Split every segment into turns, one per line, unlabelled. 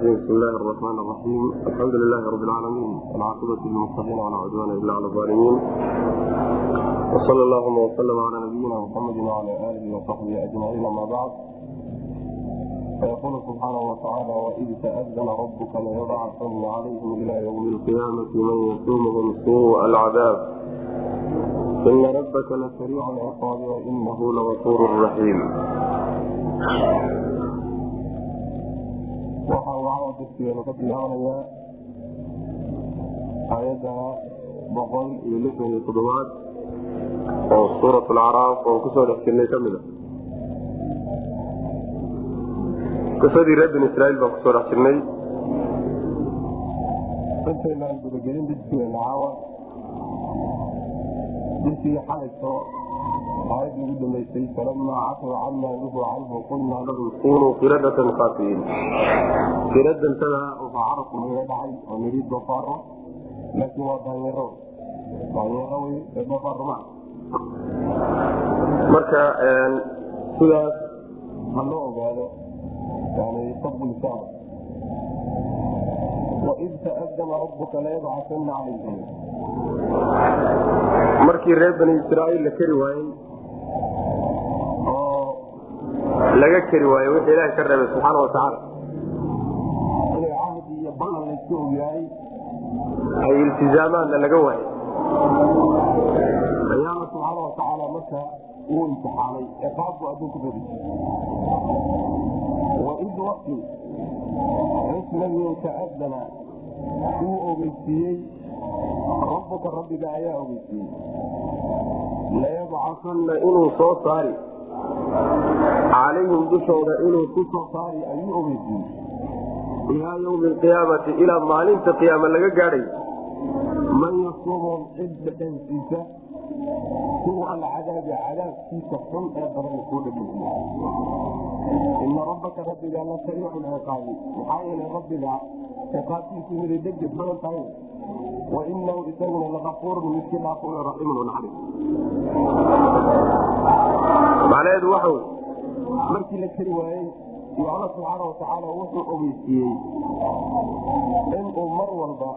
الرجيم بسم الله الرحمن الرحيم الحمد لله رب العالمين والعاقبة للمتقين ولا عدوان إلا على الظالمين وصلى اللهم وسلم على نبينا محمد وعلى آله وصحبه أجمعين أما بعد فيقول سبحانه وتعالى وإذ تأذن ربك ليبعثن عليهم إلى يوم القيامة من يسومهم سوء العذاب إن ربك لسريع العقاب وإنه لغفور رحيم waxa uu caawa darsigeenu ka bilaabanayaa aayadda boqol iyo lixdan iyo toddobaad oo suurat alcaraaf oo ku soo dhex jirnay ka mid a qisadii reer bin israiil baan ku soo dhex jirnay intaynaan gudagelin dirsigeena caawa dirsigii xalayso aayadii ugu dambeysay falamaa catow camaa nuhu canhu qulnaa lahum kunuu qiradatan khaasiyiin qiradantada waxaa carabku naga dhacay oo nidhi doofaaro laakiin waa daanyaro daanyaro wey ee doofaaro maa marka sidaas ha loo ogaado yani fadlisaada waid taadama rabuka layabcasana calayhim markii reer bani israaiil la keri waayey oo laga keri waaye wixii ilaaha ka reebay subxaana watacaala cahdi iyo ballan layska ogyahay. Ay iltizaamaanna laga waayay ayaala subxaana watacaala marka uu imtixaanay ee qaabku adduunku badi waid waqti cisnagiin taadana uu ogeysiiyey rabbuka rabbiga ayaa ogeysiiyey. Layabcasanna inuu soo saari calayhim dushooda inuu ku soo saari ayuu ogeysiiyey ilaa ywmi alqiyaamati ilaa maalinta qiyaama laga gaadhay man yasuumhum cid dhadhansiisa kuwa alcadaabi cadaabkiisa xun ee badan kuu dhadhansiiya ina rabbaka rabbiga la sariicu ciqaabi maxaa yeelay rabbiga ciqaabtiisu miday degdeg badan tahay wainahu isaguna laafuurun midkii dhaafuun raxiimun naxariis macnaheedu wey markii la keri waayey iyo alla subxaana watacaala wuxuu ogeysiiyey inuu mar walba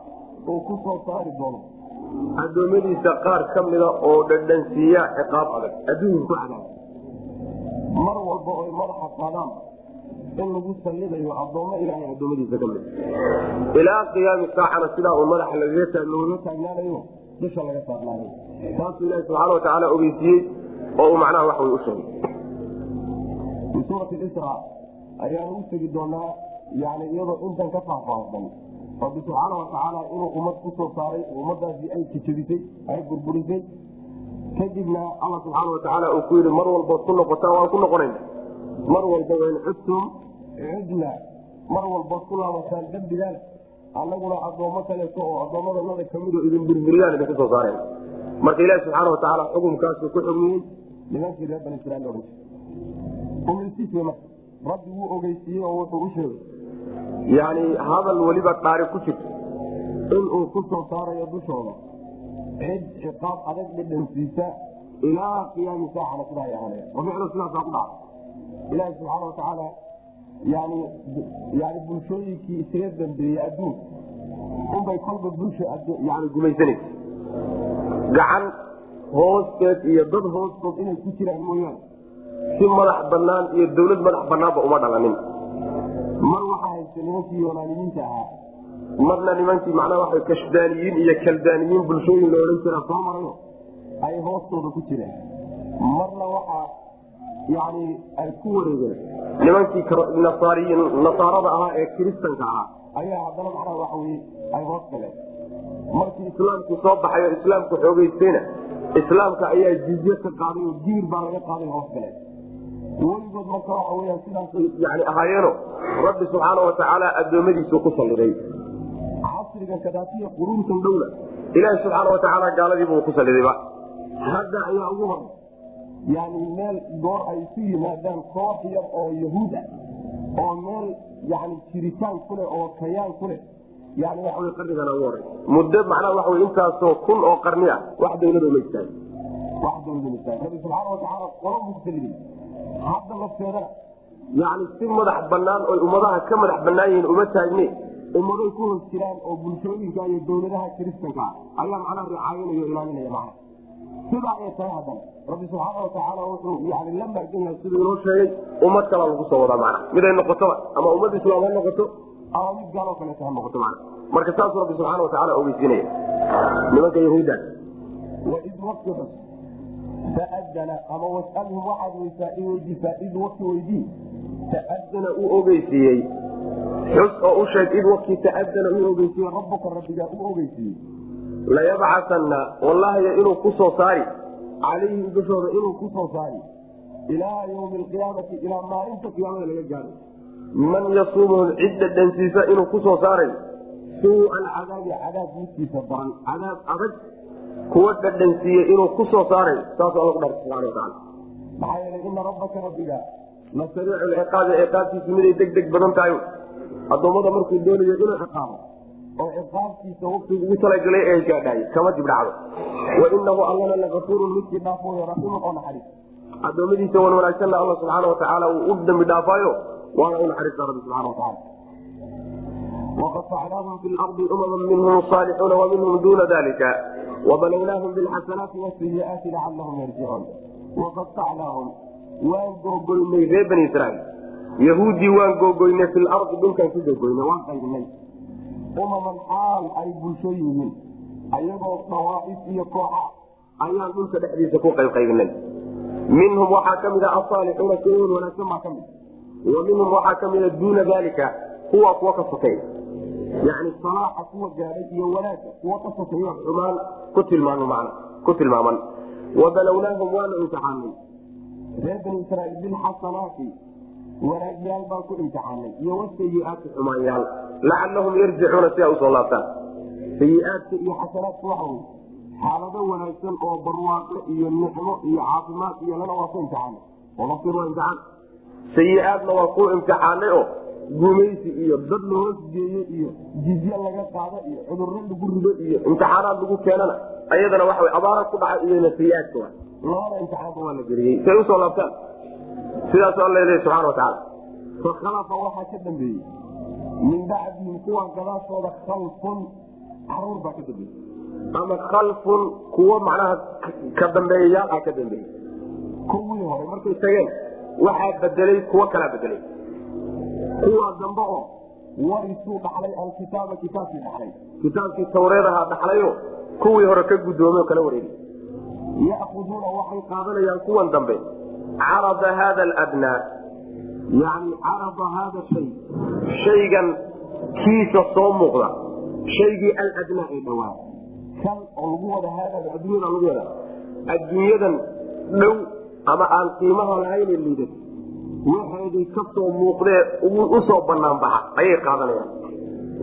uu ku soo saari doono addoommadiisa qaar ka mida oo dhadhansiiya ciqaab adag adduunka ku cadaab mar walba oy madaxa qaadaan in lagu sallidayo addoommo ilaahay addoommadiisa ka mid. Ilaa qiyaami saacana sidaa uu madaxa looga taagnaanayo dusha laga saarnaanayo saasuu ilahi subxaana watacaala ogeysiiyey oo uu macnaha wax way u sheegay. Suurati isra ayaanu u doonaa yani iyadoo intan ka faahfaahsan rabbi subxaana watacaala inuu ummad ku soo saaray ummadaasi ay jajabisay ay burburisay. Kadibna alla subxaana watacaala uu ku yidhi mar walbood ku noqotaan waan ku noqonayna mar walba wain cudtum cudna mar walbood ku laabataan dambigaan annaguna addoommo kaleeto oo addoommadanada ka mid oo idin burburiyaan idinku soo saareen marka ilaahi subxaana watacaala xukumkaasu ku xugmiyey nimankii reer bani israiil ohan ogeysiis wey marka rabbi wuu ogeysiiyey oo wuxuu u sheegay yani hadal weliba dhaari ku jirto inuu ku soo saarayo dushooda. Cid ciqaab adag dhadhansiisa ilaa qiyaami saacana sidaa ay ahaanaya ficlo sidaasaa ku dhaca. Ilaahi subxaana watacaala yani yani bulshooyinkii isaga dambeeyey adduunka unbay kolba bulsha yani gumaysanaysa gacan hoosteed iyo dad hoostood inay ku jiraan mooyaane. Si madax banaan iyo dawlad madax banaanba uma dhalanin. Mar waxaa haysta nimankii yonaanimiinta ahaa. Marna nimankii macnaa waa kashdaaniyiin iyo kaldaaniyiin bulshooyin la odhan jira soo marayo ay hoostooda ku jireen marna waxaa yani ay ku wareegeen. Nimankii nasaarada ahaa ee kiristanka ahaa ayaa haddana macnaa waxa weye ay hoos galeen markii islaamkii soo baxay oo islaamku xoogeystayna islaamka ayaa jizye ka qaaday oo diir baa laga qaaday hoos galeen weligood marka waxa weya sidaasay yani ahaayeeno rabbi subxaana watacaala addoommadiisu ku salliday. Casriga kadaatiya quruuntan dhowla ilaahi subxaana watacaala gaaladiibuu ku sallidayba hadda ayaa ugu horay yani meel goor ay isu yimaadaan koox yar oo yahuud ah oo meel yani jiritaan ku leh oo kayaan ku leh yani waxa wey qarnigana ugu horay muddo macnaha waxa wey intaasoo kun oo qarni ah wax dawlado ma istaago wax dawlado ma istaago rabbi subxaana watacaala qolo buu ku saliday hadda lafteedana yani si madax banaan oy ummadaha ka madax banaan yihiin uma taagne. Ummaday ku hos jiraan oo bulshooyinka iyo dowladaha kiristanka ayaa macnaha ricaayinaya o ilaalinaya macna sidaa ay tahay haddana rabbi subxaana watacaala wuxuu yani la magan yahay siduu inoo sheegay. Ummad kalaa lagu soo wadaa macna miday noqotoba ama ummad islaam noqoto ama mid gaaloo kaleeto ha noqoto marka saasuu rabbi subxaana watacaala ogeysiinaya nimanka yahuudda waid waqti xus ama wasalhum waxaad weysaa in weydiisaa id waqti weydii taadana uu ogeysiiyey xus oo u sheeg id waqti taadana uu ogeysiiyey rabbuka rabbigaa uu ogeysiiyey layabcasanna wallaahiy inuu ku saari. Calayhim dushooda inuu ku saari. Ilaa ywmi alqiyaamati ilaa maalinta qiyaamada laga gaaro man yasuumuhum cidda dhansiisa inuu ku soo saaray. Suu alcadaabi cadaab midkiisa daran cadaab adag kuwa dhadhansiiye inuu ku soo saaray saasuu alla ku dhaartay subana wataala maxaa yeelay ina rabbaka rabbiga la sariicu lciqaabi ciqaabtiisu miday deg deg badan tahay. Addoommada markuu doonayo inuu ciqaabo oo ciqaabtiisa waqtigu ugu talagalay ee gaadhaay kama dib dhacdo. Wainahu allana lagafuurun midkii dhaafooyo raxiimun oo naxariis. Addoommadiisa wan wanaagsanna alla subxaana watacaala uu u dambi dhaafaayo waana u naxariista rabbi subxana wataala وqطcnaahم في اأرض أmma minhm صاalxuuna وminhm duna dalika وbalwnahم bاxasanaati والسyiئaati lacalahum yarjicuun وqطacnaahum waan googoynay reer bani israiil yahuudii waan googoynay fi lardi dhulkaan ku googoynay waan qaybinay umaman xaal ay bulsho yihiin ayagoo dawaaif iyo kooxa ayaan dhulka dhexdiisa ku qaybqaybinay minhum waxaa ka mida asaalixuuna kuwan wanaagsan baa ka mid wa minhum waxaa ka mida duuna dalika kuwa kuwa ka sokay yani salaaxa kuwa gaadhay iyo wanaagga kuwa ka sokeeyo xumaan ku tilmaamo man ku tilmaaman. Wabalownaahum waanu imtixaanay. Reer bani israiil bilxasanaati wanaagyaal baan ku imtixaanay iyo wasayiaati xumaanyaal lacalahum yarjicuuna si ay u soo laabtaan. Sayiaadka iyo xasanaadka waxa wey xaalado wanaagsan oo barwaaqo iyo nicmo iyo caafimaad iyo lana waa ku imtixaanay. Olafir waa imtixaan sayiaadna waa ku imtixaanay oo gumaysi iyo dad la hoos geeye iyo jizye laga qaado iyo cudurro lagu rido iyo imtixaanaad lagu keenana. Ayadana waxa abaara ku dhacay iyona sayiaadka wa labada imtixaanka waa la geliyey say u soo laabtaan. Sidaas alla leeya subxana watacaala fakhalafa waxaa ka dambeeyey. Min bacdihim kuwa gadaashooda khalfun carruur baa ka dambeeyey. Ama khalfun kuwo macnaha ka dambeeyayaal ah ka dambeeyey. Kuwii hore markay tageen waxaa bedelay kuwo kalaa bedelay. Kuwa dambe oo warisuu dhaxlay alkitaaba kitaabkii dhaxlay. Kitaabkii tawreed ahaa dhaxlayo kuwii hore ka guddoomay oo kala wareegay. Ya'kuduuna waxay qaadanayaan kuwan dambe carada haada aladnaa yani carada haada shay. Shaygan kiisa soo muuqda shaygii aladnaa ee dhowaa kan oo lagu wada haada adduunyada lagu wada adduunyadan dhow ama aan qiimaha lahayne liidan waxeedii ka soo muuqdee u soo banaan baxa. Ayay qaadanayaan.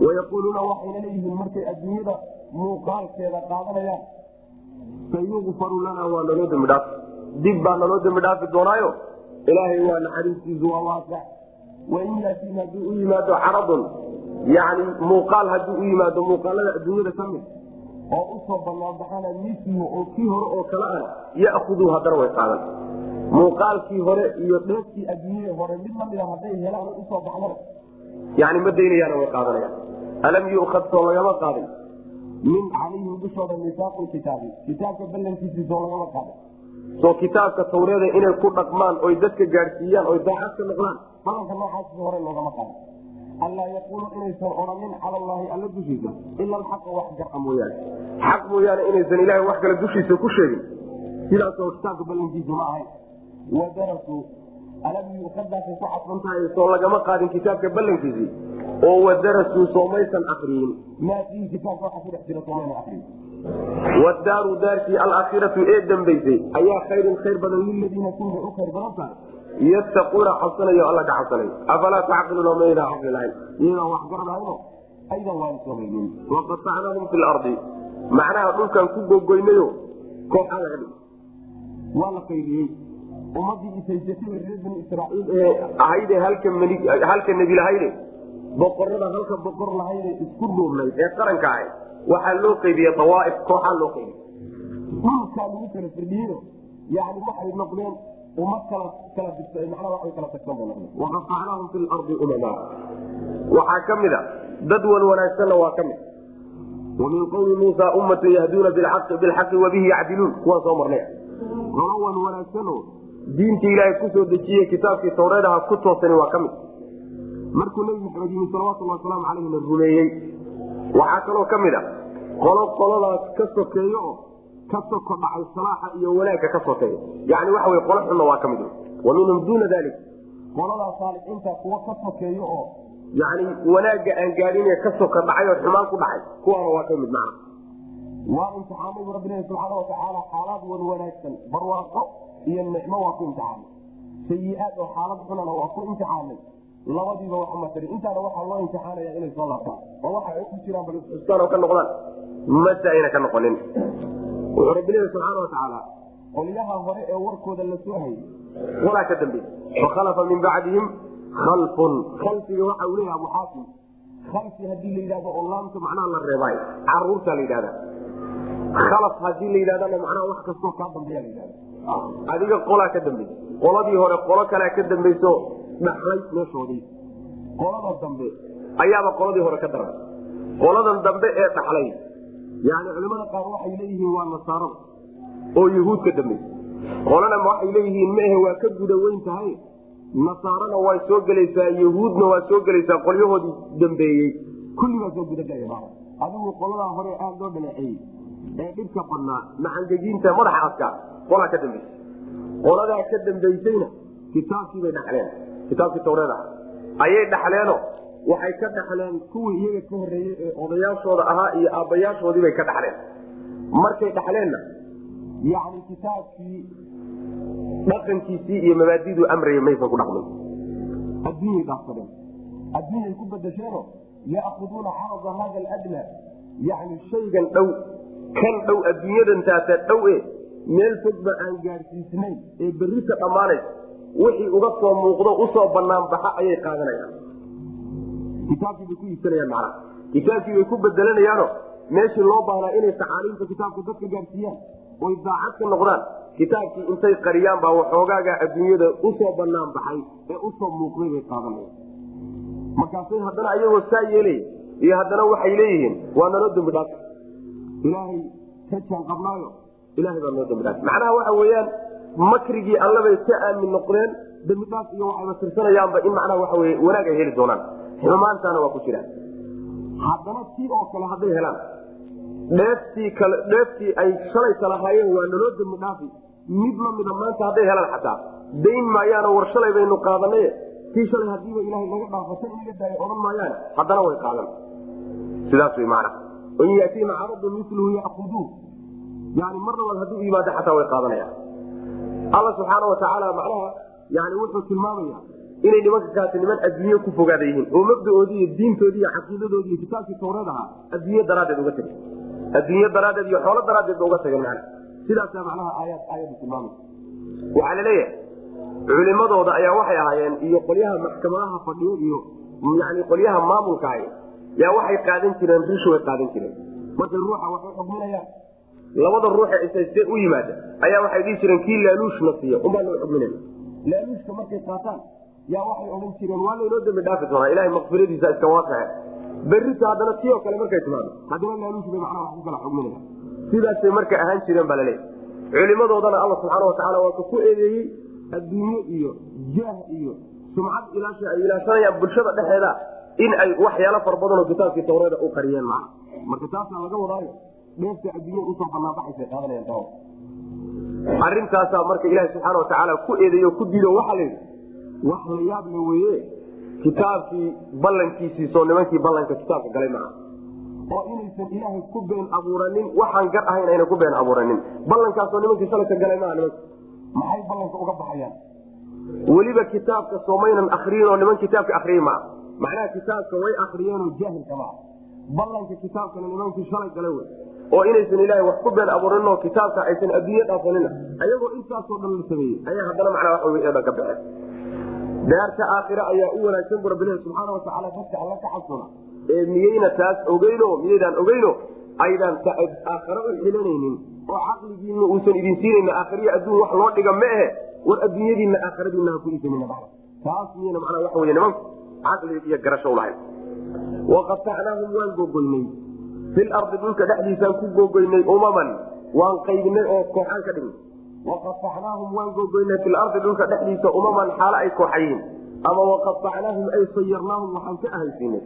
Wayaquuluuna waxayna leeyihiin markay adduunyada muuqaalkeeda qaadanayaan sayukfaru lana waa naloo dambi dhaafi dib baa naloo dambi dhaafi doonaayo? Ilaahay waa naxariistiisu waa waasac wain yaatiin hadduu u yimaado caradun yani muuqaal hadduu u yimaado muuqaalada adduunyada ka mid oo u soo banaanbaxana mislihu oo kii hore oo kale ana ya'khuduu haddana way qaadan. Muuqaalkii hore iyo dheefkii adduunyada hore mid lamida hadday helaan u soo baxdana yani ma daynayaana way qaadanayaan alam yu'khad soo lagama qaadin. Min calayhim dushooda misaaqu kitaabi. Kitaabka ballankiisii soo lagama qaadin. Soo kitaabka tawreeda inay ku dhaqmaan oy dadka gaadhsiiyaan oy daacad ka noqdaan balanka noocaasi hore loogama qaadin allaa yaquulu inaysan odhanin cala allaahi alla dushiisa ila alxaqa wax garca mooyaane xaq mooyaane inaysan ilahay wax kale dushiisa ku sheegin sidaasoo kitaabka ballankiisa ma ahayn wadarasuu alam yuukadaasay ku cadfan soo lagama qaadin kitaabka ballankiisii oo wadarasuu soomaysan akriyin maa fiihi kitaabka waxa ku dhex jira soomayna akriyin wadaaru daarkii alaakhiratu ee dambaysay ayaa khayrun khayr badan liladiina kuwa u khayr badan tahay yattaquuna cabsanayo alla ka cabsanayo afalaa tacqiluuna maydaan caqli lahayn iyadaan wax garanayno aydan waan samaynin waqatacnaahum fi lardi macnaha dhulkan ku gogoynayo kooxaa laga waa la qaydiyey ummadii isaysatay reer bani israaiil ee ahayde halka nebi lahayde boqorada halka boqor lahayde isku dhuurnayd ee qaranka ahayd waxaa loo qaybiye awaaif kooxaa loo qaybiy dhulkaa lagu kala firdhiyo yani waxay noqdeen uma kala kala macnaha waxay kala tagsan bay noqdeen waqafacnaahum fi lardi umama waxaa ka mid a dad wan wanaagsanna waa ka mid wamin qowmi muusa ummata yahduuna bilxaqi wabihi yacdiluun kuwaan soo marnay qolo wan wanaagsano diinta ilaahay ku soo dejiye kitaabkii tawreed aha ku toosani waa ka mid markuu nebi maxamed yimi salawatulhi wasalaamu caleyh la rumeeyey waxaa kaloo ka mid a qolo qoladaas ka sokeeyo oo ka soko dhacay salaaxa iyo wanaagga ka sokeeya yani waxa wey qolo xunna waa ka mid wa minhum duuna dalik qoladaas saalixiinta kuwa ka sokeeyo oo yani wanaagga aan gaadine ka soka dhacay oo xumaan ku dhacay kuwaana waa ka mid macna. Waa imtixaanay bu rabbilahi subxaana watacaala xaalaad wan wanaagsan barwaaqo iyo nicmo waa ku imtixaanay. Sayi-aad oo xaalad xunana waa ku imtixaanay. Labadiiba wax ma tari intaana waxaa loo imtixaanaya inay soo laabtaan. Oo waxa ay ku jiraan bal isxustaan oo ka noqdaan. Mase ayna ka noqonin wuxuu rabbilahi subxaana watacaala qolyaha hore ee warkooda la soo hayay walaa ka dambe fakhalafa min bacdihim kalfun kalfiga waxa uu leeyaha abuxaakim kalfi haddii la yidhahdo oo laamta macnaha la reebaayo carruurta la yidhahda khalaf haddii la yidhahdana macnaha wax kastoo kaa dambeeya la yidhahda adiga qolaa ka dambeysa qoladii hore qolo kalea ka dambayso dhaxlay meeshoodii. Qolada dambe ayaaba qoladii hore ka daran. Qoladan dambe ee dhaxlay yani culimada qaar waxay leeyihiin waa nasaarada oo yahuud ka dambeysa qolana waxay leeyihiin maehe waa ka guda weyn tahay. Nasaarana waa soo gelaysaa yahuudna waa soo gelaysaa qolyahoodii dambeeyey. Kulligaa soo gudagelaya adigu qoladaa hore aada loo dhaleeceeyey. Ee dhibka badnaa macangegiinta madaxa adkaa qolaa ka dambaysa qoladaa ka dambaysayna kitaabkiibay dhaxleen. Kitaabkii tawreed ah ayay dhaxleeno waxay ka dhaxleen kuwii iyaga ka horeeyey ee odayaashooda ahaa iyo aabbayaashoodiibay ka dhaxleen. Markay dhaxleenna yani kitaabkii dhaqankiisii iyo mabaadiduu amraya maysan ku dhaqmin. Adduunyay dhaafsadeen adduunyay ku badasheeno yaakuduuna carada hada aladna yani shaygan dhow kan dhow adduunyadan taata dhow e meel fogba aan gaadhsiisnayn ee berrita dhammaanaysa wixii uga soo muuqdo u soo banaan baxa ayay qaadanayaan kitaabkiibay ku iibsanayaan macnaha kitaabkiibay ku bedelanayaano meeshii loo baahnaa inay tacaaliimta kitaabka dadka gaadhsiiyaan oy daacad ka noqdaan. Kitaabkii intay qariyaan baa waxoogaaga adduunyada u soo banaan baxay ee u soo muuqday bay qaadanayaan. Markaasay haddana ayagoo saa yeelay iyo haddana waxay leeyihiin waa naloo dambi dhaaf ilaahay ka jaan qabnaayo ilahay baa noo dambi dhaaf macnaha waxa weeyaan makrigii allabay ka aamin noqdeen dambi dhaaf iyo waxayba tirsanayaanba in macnaha waxa weye wanaag ay heli doonaan xumaantaana waa ku jiraan haddana tii oo kale hadday helaan. Dheeftii kale dheeftii ay shalay kalahaayeen waa naloo dambi dhaafi. Mid lamida maanta hadday helaan xataa. Dayn maayaano war shalay baynu qaadanay tii shalay hadiiba ilahay naga dhaafasa in laga daayo odhan maayaan haddana way qaadan. Sidaas wy maana in yatiina caradun miluhu yakuduun yani mar labaad hadduu yimaado xataa way qaadanayaan. Alla subxaana watacaala macnaha yani wuxuu tilmaamaya inay nimanka kaasi niman adduunye ku fogaada yihiin. Oo mabdaoodii iyo diintoodii iyo caqiidadoodi iyo kitaabkii ahaa adduunye daraaddeed uga tageen. Adduunye daraaddeed iyo xoolo daraaddeed uga tageen mana sidaasa macnaha aayad aayadu tilmaamay waxaa la leeyahay culimadooda ayaa waxay ahaayeen iyo qolyaha maxkamadaha fadhiyo iyo yani qolyaha maamulka ahay yaa waxay qaadan jireen rish way qaadan jireen. Markay ruuxa waxay xugminayaan. Labada ruuxe isaystee u yimaada ayaa waxay dhihi jireen kii laaluushna siiya? Unbaa loo xugminaya laaluushka markay qaataan yaa waxay odhan jireen waa laynoo dambi dhaafi doonaa ilahay makfiradiisa iska waasaxe berrita haddana tii oo kale markay timaado. Haddana laaluush bay macnaha wax ku kala xugminaya sidaasay marka ahaan jireen baa laleeyahy culimadoodana alla subxaana watacaala waa ku eedeeyey adduunye iyo jaah iyo sumcad ilaasha ay ilaashanayaan bulshada dhexeeda in ay waxyaalo fara badanoo kitaabkii tawreeda u qariyeen maa marka taasaa laga wadaayo dheefta adduunya u soo banaanbaxaysa qaadanayaan tawa arrintaasaa marka ilaahi subxaana watacaala ku eedeeyo ku diido waxaa la yidhi wax la yaab la weye kitaabkii ballankiisiisoo nimankii ballanka kitaabka galay maa oo inaysan ilaahay ku been abuuranin waxaan gar ahayn ayna ku been abuuranin. Ballankaasoo nimankii salaka galay maa nimanka. Maxay ballanka uga baxayaan? Weliba kitaabka soomaynan akriyin oo niman kitaabka akriye maa macnaha kitaabka way akriyeenoo jaahilka maa ballanka kitaabkana nimankii shalay galay wey. Oo inaysan ilaahay wax ku been abuuranin oo kitaabka aysan adduunye dhaafanina ayagoo intaasoo dhan la sameeyey ayaa haddana macnaa wax wey dhan ka baxeen daarta aakhira ayaa u wanaagsan bu rabbilahi subxaana watacaala dadka alla ka xasuna ee miyayna taas ogeyno miyaydaan ogeyno aydaan aakhare u xilanaynin. Oo caqligiina uusan idin siinayna aakhiriya adduun wax loo dhiga ma ahe. War adduunyadiina aakhiradiina ha ku iisanina taas miyana macnaa waxa wey nimanku caqli iyo garasho lahayn waqatacnaahum waan gogoynay filardi dhulka dhexdiisaan ku gogoynay umaman. Waan qaybinay oo kooxaan ka dhignay waqatacnaahum waan gogoynay filardi dhulka dhexdiisa umaman xaalo ay kooxayiin ama waqatacnaahum ay sayarnaahum waxaan ka ahaysiinay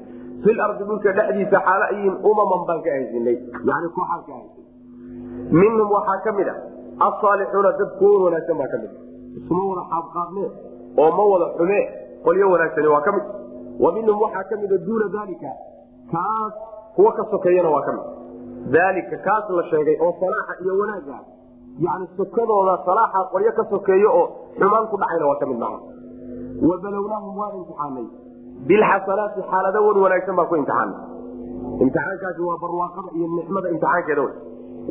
filardi dhulka dhexdiisa xaalo ayiin umaman baan ka ahaysiinay yani kooxaan ka ahaysiinay minhum waxaa ka mid a asaalixuuna dad kuwa wanaagsan baa ka mid isma wada xaabqaadnee oo ma wada xumee qolyo wanaagsani waa ka mid wa minhum waxaa ka mida duuna daalika kaas kuwa ka sokeeyana waa ka mid daalika kaas la sheegay oo salaaxa iyo wanaaga yani sokadooda salaaxa qolyo ka sokeeyo oo xumaan ku dhacayna waa ka mid maha wa balownaahum waa imtixaanay bilxasanaati xaalado wan wanaagsan baa ku imtixaanay imtixaankaasi waa barwaaqada iyo nicmada imtixaankeeda wey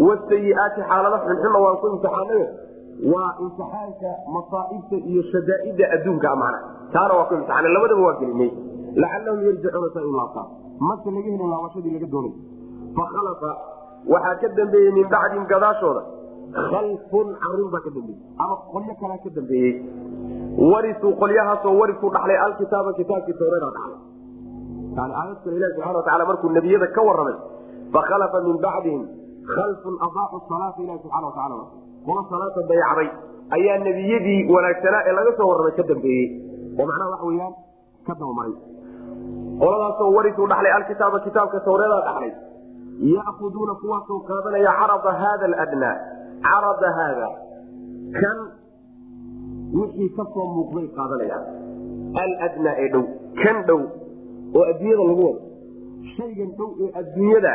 wasayiaati xaalado xunxunna waan ku imtixaanay waa imtixaanka masaaibta iyo shadaaida adduunka mana taana waa ku imtixaana labadaba waa gelinay lacalahum yarjicuuna sa laabtaan marka laga helin laabashadii laga doonay fakhalafa waxaa ka dambeeyey min bacdin gadaashooda khalfun carruur baa ka dambeeyey ama qolyo kalaa ka dambeeyey warisuu qolyahaasoo warisuu dhaxlay alkitaaba kitaabkii tawreeda dhaxlay yani aayad kale ilahi subxana wataala markuu nebiyada ka warramay fakhalafa min bacdihim khalfun adaacu salaata ilahi subxana wataala kuwa salaata dayacday ayaa nebiyadii wanaagsanaa ee laga soo warramay ka dambeeyey oo macnaha waxa weyaan ka dabamaray qoladaasoo warisuu dhaxlay alkitaaba kitaabka tawreedaa dhaxlay yaakuduuna kuwaasoo qaadanaya carada haada aladnaa carada haada kan wixii ka soo muuqday qaadanayaan aladnaa ee dhow kan dhow oo adduunyada lagu wado. Shaygan dhow ee adduunyada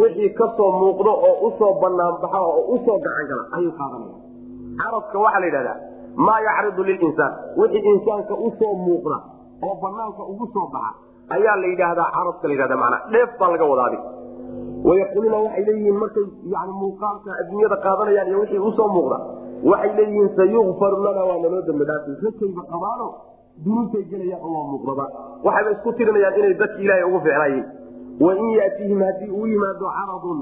wixii ka soo muuqdo oo u soo banaanbaxa oo u soo gacan gala ayay qaadanayaan caradka waxaa la yidhahdaa maa yacridu lilinsaan wixii insaanka u soo muuqda oo banaanka ugu soo baxa ayaa la yidhaahdaa caradka la yidhahda manaa dheef baa laga wadaabi wayaquuluuna waxay leeyihiin markay yani muuqaalka adduunyada qaadanayaan iyo wixii u soo muuqda waxay leeyihiin sayukfaru lana waa naloo dambi dhaafi rakayba qabaano dunuubtay gelayaan oo waa muuqdaba waxayba isku tirinayaan inay dadki ilaahay ugu ficnaayeen wain yatihim haddii uu yimaado caradun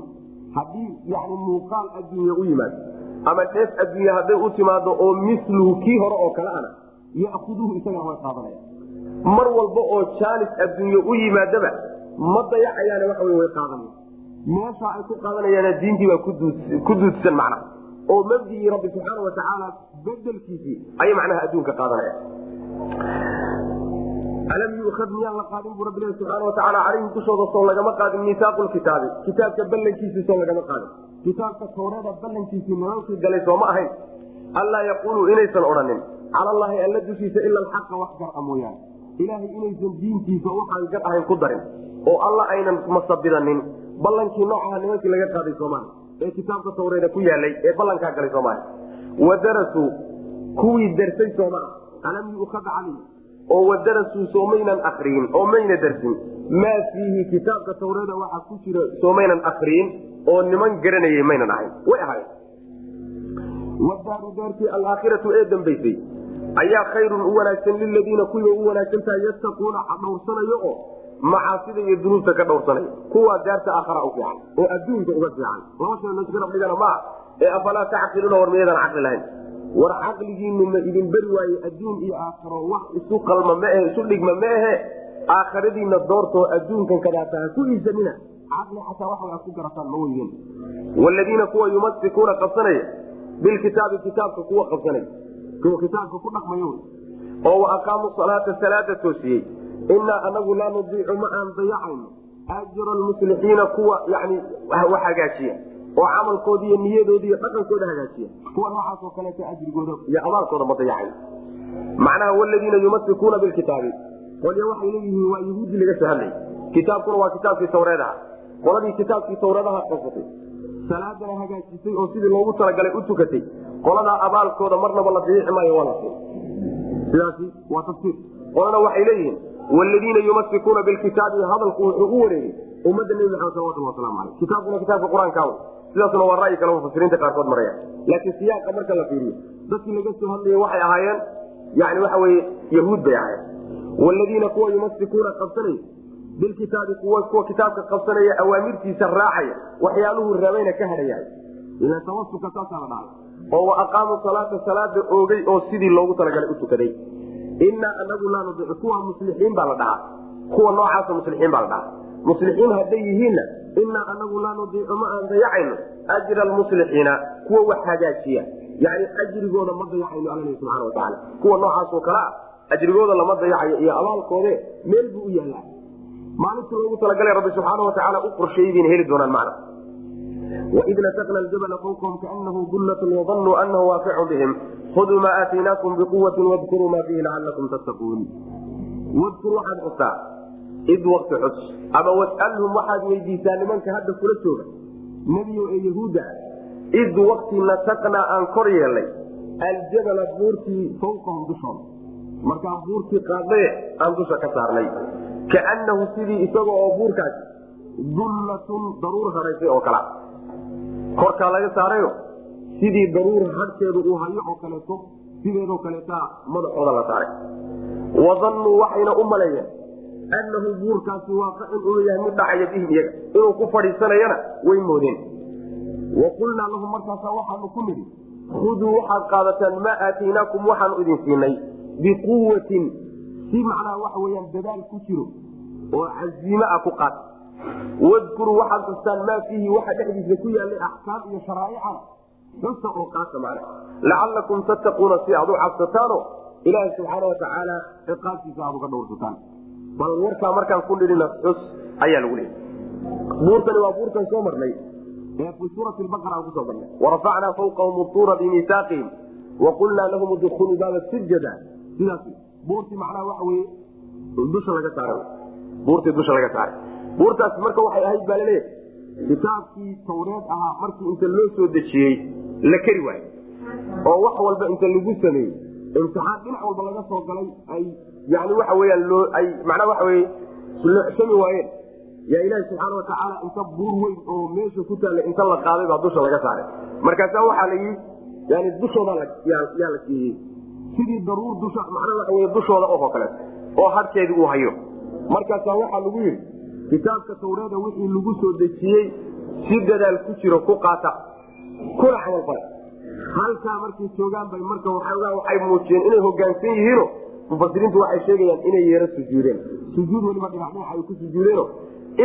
haddii yani muuqaal adduunya u yimaado ama dheef adduunya hadday u timaado oo miluhu kii hore oo kale ana yakuduhu isagana way qaadanaya mar walba oo jaanis adduunye u yimaadaba ma dayacayaane waxa way qaadanaya meesha ay ku qaadanayaan diintii baa ku duudsan macna. Oo mabdigii rabbi subxaana watacaala bedelkiisii ayay macnaha adduunka qaadanaya alam yuad miyaan la qaadin bu rabbi subxaana watacaala calayhim dushooda lagama qaadin miisaaqu kitaabi. Kitaabka ballankiisii lagama qaadin. Kitaabka tawreeda ballankiisii nimankii galay sooma ahayn. Allaa yaquuluu inaysan odhanin. Cala allahi alla dushiisa ila alxaqa wax gar-a mooyaane. Ilaahay inaysan diintiisa waxaan gar ahayn ku darin. Oo alla aynan masabidanin ballankii noocaha nimankii laga qaaday soomaali ee kitaabka tawreeda ku yaalay ee ballankaa galay soomaali wadarasuu kuwii darsay sooma alam yuukad calay oo wadarasuu soomaynan akriyin oo mayna darsin. Maa fiihi kitaabka tawreeda waxaa ku jira soomaynan akriyin oo niman garanayay maynan ahayn. Way ahayn wadaaru daartii alaakhiratu ee dambaysay. Ayaa khayrun u wanaagsan liladiina kuwii u wanaagsan tahay yattaquuna dhowrsanayo oo macaasida iyo dunuubta ka dhowrsanaya kuwaa daarta aakhara u fiican oo adduunka uga fiican. Shay laska rabdhigana maa ee afalaa tacqiluuna war miyadan caqli lahayn? War caqligiinu ma idin beri waaye adduun iyo aakharo wax isu qalma maahe isu dhigma maahe aakhiradiina doortoo adduunkan kadaata ha ku iisanina caqli xataa wax aad ku garataan ma weyden waladiina kuwa yumasikuuna qabsanaya bilkitaabi kitaabka kuwa qabsanaya kuwa kitaabka ku dhaqmaya oo wa aqaamu salaata salaada toosiyey inaa anagu laa nudiicu ma aan dayacayno ajra lmuslixiina kuwa yani wax hagaajiya oo camalkooda iyo dhaqankooda hagaajiya kuwa noocaasoo kaleeto ajrigooda iyo abaalkooda ma dayacayn macnaha waladiina yumasikuuna bilkitaabi. Qolya waxay leeyihiin waa yahuudi laga soo kitaabkuna waa kitaabkii tawreedaha. Qoladii kitaabkii tawreedaha qabsatay salaadana hagaajisay oo sidii loogu talagalay u tukatay. Qoladaa abaalkooda marnaba la dayici maayo waa la sidaasi waa tafsiir. Qolana waxay leeyihiin waladiina yumasikuuna bilkitaabi hadalku wuxuu u wareegay ummadda nebi maxamed salawatulhi waslamu aleyh kitaabkuna kitaabka qur'aanka sidaasuna waa ra'yi kale mufasiriinta qaarkood maraya laakiin siyaaqa marka la fiiriyo dadkii laga soo hadlayay waxay ahaayeen yani waxa weye yahuud bay ahaayeen waladiina kuwa yumasikuuna qabsanay bilkitaabi kuwa kitaabka qabsanaya awaamirtiisa raacaya waxyaaluhu rabayna ka hadhayahay ila tawasuka saasaa la dhahay oo wa aqaamuu salaata salaada oogay oo sidii loogu talagalay u tukaday inaa anagu laa nudiicu kuwa muslixiin baa la dhahaa. Kuwa noocaasa muslixiin baa la dhahaa. Muslixiin hadday yihiinna inaa anagu laa nudiicu ma aan dayacayno. Ajra almuslixiina kuwa wax hagaajiya. Yani ajrigooda ma dayacayno alla subxana watacaala kuwa noocaasoo kale ah ajrigooda lama dayacayo iyo abaalkoode meel buu u yaallaa. Maalintii loogu talagalay rabbi subxaana watacaala u qorsheeyey bayna heli doonaan macna waid nasakna ljabla fawqahum kaanahu dullatun wadanuu anahu waaficun bihim khuduu maa aataynaakum biquwatin wadkuruu maa fiihi lacalakum tattaquun wadkur waxaad xustaa id wakti xus ama wasalhum waxaad weydiisaa nimanka hadda kula jooga nebiyo ee yahuudda id wakti nasaknaa aan kor yeelnay aljabala buurtii fawqahum dushooda markaan buurtii qaadnaye aan dusha ka saarnay kaanahu sidii isaga oo buurkaasi dullatun daruur haraysay oo kala korkaa laga saarayo? Sidii daruur hadhkeedu uu hayo oo kaleeto sideedoo kaleetaa madaxooda la saaray. Wadannuu waxayna u maleeyeen annahu buurkaasi waaqicun inuu yahay mid dhacaya bihim iyaga. Inuu ku fadhiisanayana way moodeen. Wa qulnaa lahum markaasa waxaanu ku nidhi khuduu waxaad qaadataan maa aataynaakum waxaanu idin siinay biquwatin si macnaha waxa weyaan dadaal ku jiro oo casiime ah ku qaata wadkuruu waxaad xustaan maa fiihi waxa dhexdiisa ku yaallay axkaam iyo sharaa'ica. Xusa oo qaata macna lacalakum tattaquuna si aad u cabsataano ilaaha subxaana watacaala ciqaabtiisa aad uga dhowrsataan. Bal warkaa markaan ku dhidhina xus ayaa lagu leeyay buurtani waa buurtan soo marnay. Ee fi suurati baqara aan ku soo marnay. Warafacnaa fawqahum utuura bimiisaaqihim waqulnaa lahum udkuluu baaba sujada. Sidaas buurtii macnaha waxa weye dusha laga saara buurtii dusha laga saaray buurtaas marka waxay ahayd baa la leeyahay kitaabkii tawreed ahaa markii inta loo soo dejiyey la keri waayo oo wax walba inta lagu sameeyey. Imtixaan dhinac walba laga soo galay ay yani waxa weyaan loo ay macnaa waxa weye loocsami waayeen. Yaa ilaahi subxaana watacaala inta buur weyn oo meesha ku taalla inta la qaaday baa dusha laga saaray. Markaasa waxaa la yii yani dushooda yaa la siiyey. Sidii daruur dusha macnaa waxa dushooda oo kaleeto oo hadhkeedii uu hayo. Markaasaa waxaa lagu yidhi kitaabka tawreeda wixii lagu soo dejiyey si dadaal ku jiro ku qaata kuna camalfala halkaa markay joogaan bay marka waxay muujiyeen inay hogaansan yihiino mufasiriintu waxay sheegayaan inay yeero sujuudeen. Sujuud weliba dhinac dhinac ay ku sujuudeeno.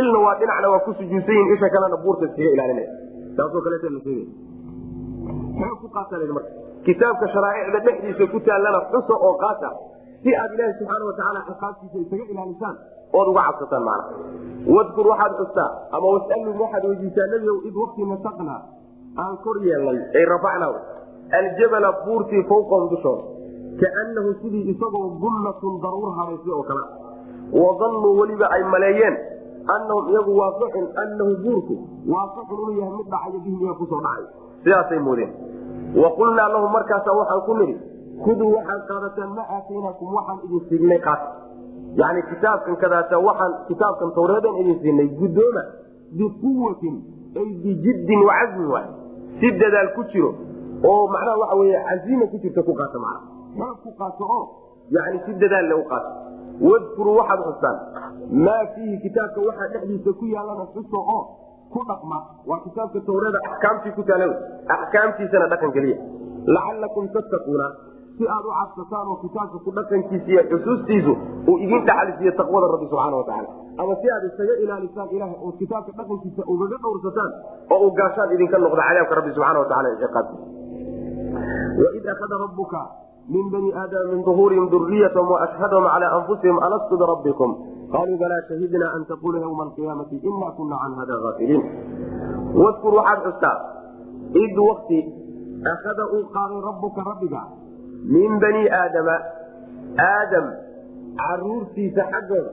Ilna waa dhinacna waa ku sujuudsan yihiin isha kalena buurta iskaga ilaalinaya. Taasoo kaleeta la sheegaya xoog ku qaata marka? Kitaabka sharaa'icda dhexdiisa ku taallana xusa oo qaata. Si aad ilaahi subxaana watacaala ciqaabtiisa isaga ilaalisaan ood uga cabsataan macna. Wadkur waxaad xustaa ama wasalhum waxaad weydiisaa nebiow id wakti nasaqnaa aan kor yeelnay ay rafacnaa aljabala buurtii fawqahum dushooda kaanahu sidii isagoo dullatun daruur haraysay oo kale. Wadannuu weliba ay maleeyeen annahum iyagu waaqicun annahu buurku waaqicun inuu yahay mid dhacayo bihim iyaga ku soo dhacay. Sidaasay moodeen. Wa qulnaa lahum markaasa waxaan ku nidhi kuduu waxaad qaadataan ma aataynaakum waxaan idin siignay qaata yani kitaabkan kadaata waxaan kitaabkan tawreedan idin siinay guddooma biquwatin ay bijiddin wacazmin waay. Si dadaal ku jiro oo macnaha waxa wey casiima ku jirta ku qaata mana xoog ku qaato oo yani si dadaal le u qaato. Wadkuruu waxaad xustaan maa fiihi kitaabka waxaa dhexdiisa ku yaalana xuso oo ku dhaqma. Waa kitaabka tawreeda axkaamtii ku taala axkaamtiisana dhaqan geliya. Lacalakum tattaquuna si aad u cabsataan oo kitaabka ku dhaqankiisa iyo xusuustiisu uu idin dhaxalisiiyo taqwada rabbi subxaana watacaala ama si aad isaga ilaalisaan ilaah oo kitaabka dhaqankiisa ugaga dhowrsataan oo uu gaashaan idinka noqdo cadaabka rabbi subxana ciqaabtiisa waid akhada rabuka min bani aadama min duhuurihim duriyatahum waashhadahum cala anfusihim alastu birabbikum qaluu balaa shahidna an taqula ywma alqiyaamati ina kuna can hada aafiliin wadkur waxaad xustaa id wakti akhada uu qaaday rabuka rabbiga min bani aadama aadam caruurtiisa xaggooda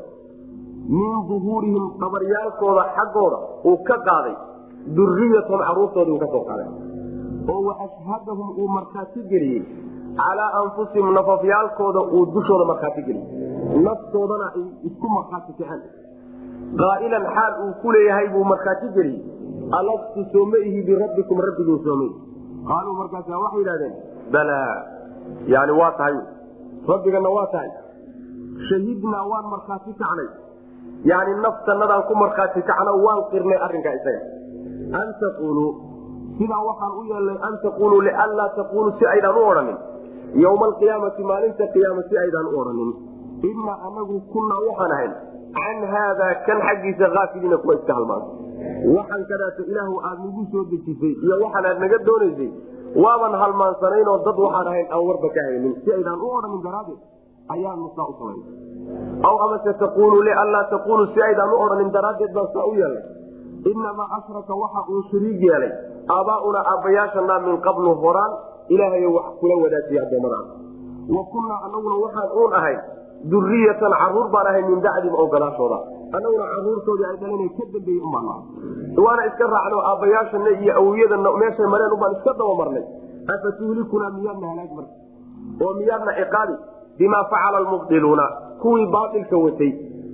min duhuurihim qabaryaalkooda xaggooda uu ka qaaday duriyatahum caruurtoodii uu ka soo qaaday. Oo waashhadahum uu markhaati geliyey calaa anfusihim nafafyaalkooda uu dushooda markhaati geliyey. Naftoodana ay isku markhaati kaceen qaa'ilan xaal uu ku leeyahay buu markhaati geliyey. Alastu sooma ihi birabbikum rabbigiin sooma ihi. Qaaluu markaasa waxay yidhahdeen balaa yani waa tahay. Rabbigana waa tahay. Shahidnaa waan markhaati kacnay. Yani naftanadaan ku markhaati kacno waan qirnay arrinkaa isaga. An taquluu sidaa waxaan u yeelnay an taquluu lianlaa taquluu si aydaan u odhanin. Yowma alqiyaamati maalinta qiyaama si aydaan u odhanin. Inaa anagu kunaa waxaan ahayn. Can haadaa kan xaggiisa aafiliina kuwa iska halmaanta waxaan kadaato ilaahu aad nagu soo dejisay iyo waxaan aad naga doonaysay waaban halmaansanaynoo dad waxaan ahayn aan warba ka haynin si aydaan u odhanin daraadeed ayaanu saa u samayn. Aw amase taquluu lianlaa taquluu si aydaan u odhanin daraaddeed baan saa u yeelnay inamaa ashraka waxa uu shariig yeelay. Aabaaunaa aabbayaashana min qablu horaan ilaahay wax kula wadaajiya addoommadaas wa kunnaa anaguna waxaan uun ahay duriyatan carruur baan ahay min bacdim oo gadaashooda. Anaguna caruurtoodii ay dhaleen ka dambeeyey umbaan waana iska raacno aabbayaashana iyo awowyadana meeshay mareen ubaan iska daba marnay afa tuhlikunaa miyaadna halaag marka oo miyaadna ciqaabi bimaa facala almubdiluuna. Kuwii baailka watay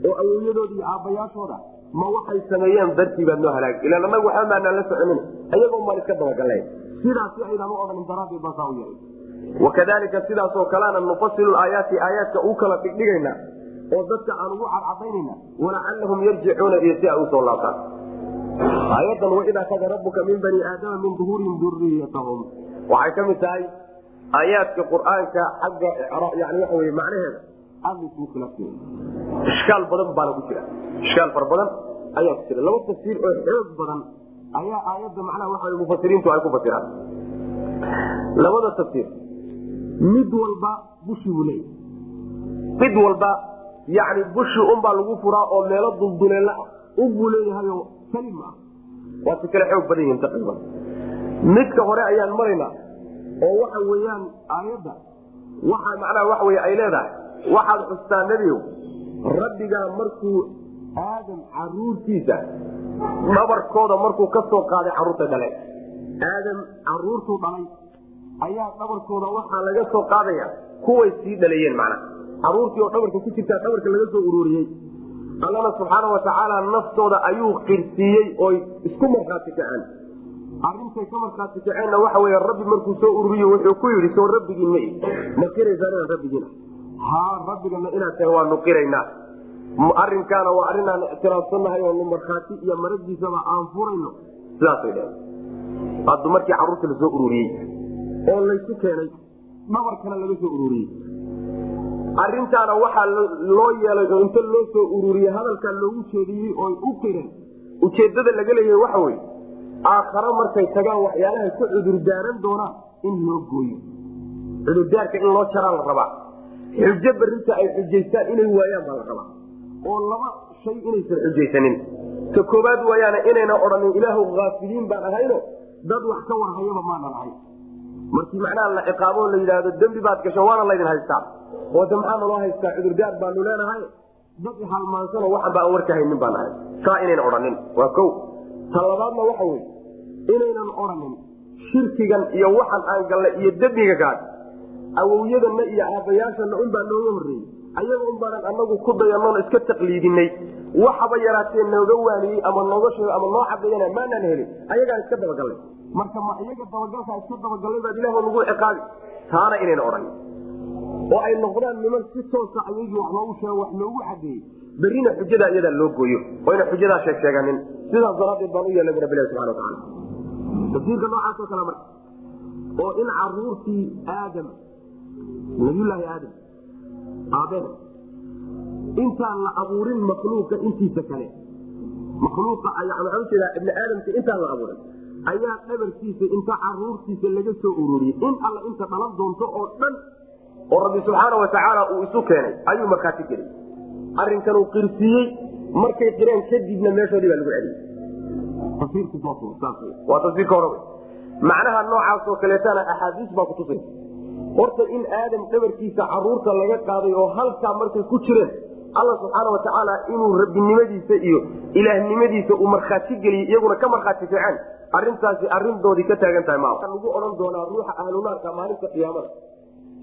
oo awowyadoodi iyo aabbayaashooda ma waxay sameeyeen dartii baad noo halaag. Ilaan anagu waxba la soconin ayagoon baan iska dabagallay sidaasi aydaan u odhanin daraaddeed baan saa u yeelay wakadalika sidaasoo kalena nufasilu aayaati aayaadka u kala dhigdhigaynaa oo dadka aan ugu cadcadaynayna walacalahum yarjicuuna iyo si ay u soo laabtaan. Aayadan waid akada rabuka min bani aadama min duhuurihim duriyatahum waxay ka mid tahay aayaadka qur'aanka xagga yani waxa wey macnaheeda aada isugu khilaafsanya ishkaal badan baana ku jira. Ishkaal fara badan ayaa ku jira. Laba tafsiir oo xoog badan ayaa aayadda macnaha waxa mufasiriintu ay ku fasiraan labada tafsiir mid walba bushi buu leeyahy mid walba yani bushi unbaa lagu furaa oo meelo dulduleela ah unbuu leeyahayo salim ah. Waa si kale xoog badan yihiin taqriiban. Midka hore ayaan maraynaa oo waxa weeyaan aayadda waxa macnaha waxa wey ay leedahay waxaad xustaa nebigow rabbigaa markuu aadam caruurtiisa dhabarkooda markuu ka soo qaaday carruurta dhale aadam caruurtuu dhalay ayaa dhabarkooda waxaa laga soo qaadaya kuway sii dhaleeyeen macnaha. Caruurtii oo dhabarka ku jirtaa dhabarka laga soo ururiyey. Allana subxaana watacaala naftooda ayuu qirsiiyey oy isku markhaati kaceen. Arintay ka markhaati kaceenna waxa wey rabbi markuu soo ururiye wuxuu ku yidhi soo rabbigiin ma inaan rabbigiina ha rabbigana inaad tahay waanu qiraynaa arinkaana waa arrin aan ictiraafsannahay oo markhaati iyo maragiisaba aan furayno. Sidaasay dheen haddu markii carruurta la soo ururiyey oo laysu keenay dhabarkana laga soo ururiyey. Arintaana waxaa loo yeelay oo inta loo soo ururiyey hadalkaa loogu jeediyey oo u qiran ujeedada laga leeyahay waxa weye aakhare markay tagaan waxyaalahay ku cudurdaaran doonaan in loo gooyo. Cudurdaarka in loo jaraa la rabaa. Xujo barinta ay xujaystaan inay waayaan baa la rabaa. Oo laba shay inaysan xujaysanin. Ka koobaad waayaana inayna odhanin ilaahu haafiliin baan ahayno dad wax ka warhayaba maanan ahay markii macnaha la ciqaabo la yidhaahdo dembi baad gasho waana laydin haystaa. Oo de maxaa naloo haystaa? Cudurdaar baanu leenahay. Dad halmaansano waxan ba aan warka haynin baan ahay. Saa inayna odhanin. Waa ko ta labaadna waxa wey inaynan odhanin. Shirkigan iyo waxan aan gallay iyo dembiga gaad awowyadana iyo aabbayaashana unbaa nooga horreeyey. Ayaga un baanan anagu ku dayanoon iska taqliidinay. Waxaba yaraatee nooga waaniyey ama nooga sheego ama noo cadeeyana maanaan helin. Ayagaan iska dabagallay marka ma iyaga dabagalkaa iska dabagallay baad ilaah nagu ciqaabi taana inayna odhanin oo ay noqdaan niman si toosa ayagii wax loogu sheego wax loogu cadeeyey berrina xujadaa iyadaa loo gooyo. Oo yna xujadaa sheeg sheeganin. Sidaas daraadeed baan u yeelnay bu rabbilahi subana wataala tafsiirka noocaasoo kale marka. Oo in caruurtii aadam nabiyulaahi aadam aabena intaan la abuurin makhluuqa intiisa kale. Makhluuqa maxaa u jeedaa ibni aadamka intaan la abuurin ayaa dhabarkiisa inta caruurtiisa laga soo ururiyey. In alla inta dhalan doonto oo dhan oo rabbi subxaana watacaala uu isu keenay ayuu markhaati gelay. Arrinkan uu qirsiiyey markay qireen kadibna meeshoodii baa lagu celiyey. Waa tafsiirka hore macnaha noocaasoo kaleetana axaadiis baa kutusaysa horta in aadam dhabarkiisa carruurta laga qaaday oo halkaa markay ku jireen alla subxaana watacaala inuu rabbinimadiisa iyo ilaahnimadiisa uu markhaati geliyey iyaguna ka markhaati ficeen arintaasi arindoodii ka taagan tahay ma lagu odhan doonaa ruuxa ahlunaarka maalinta qiyaamada.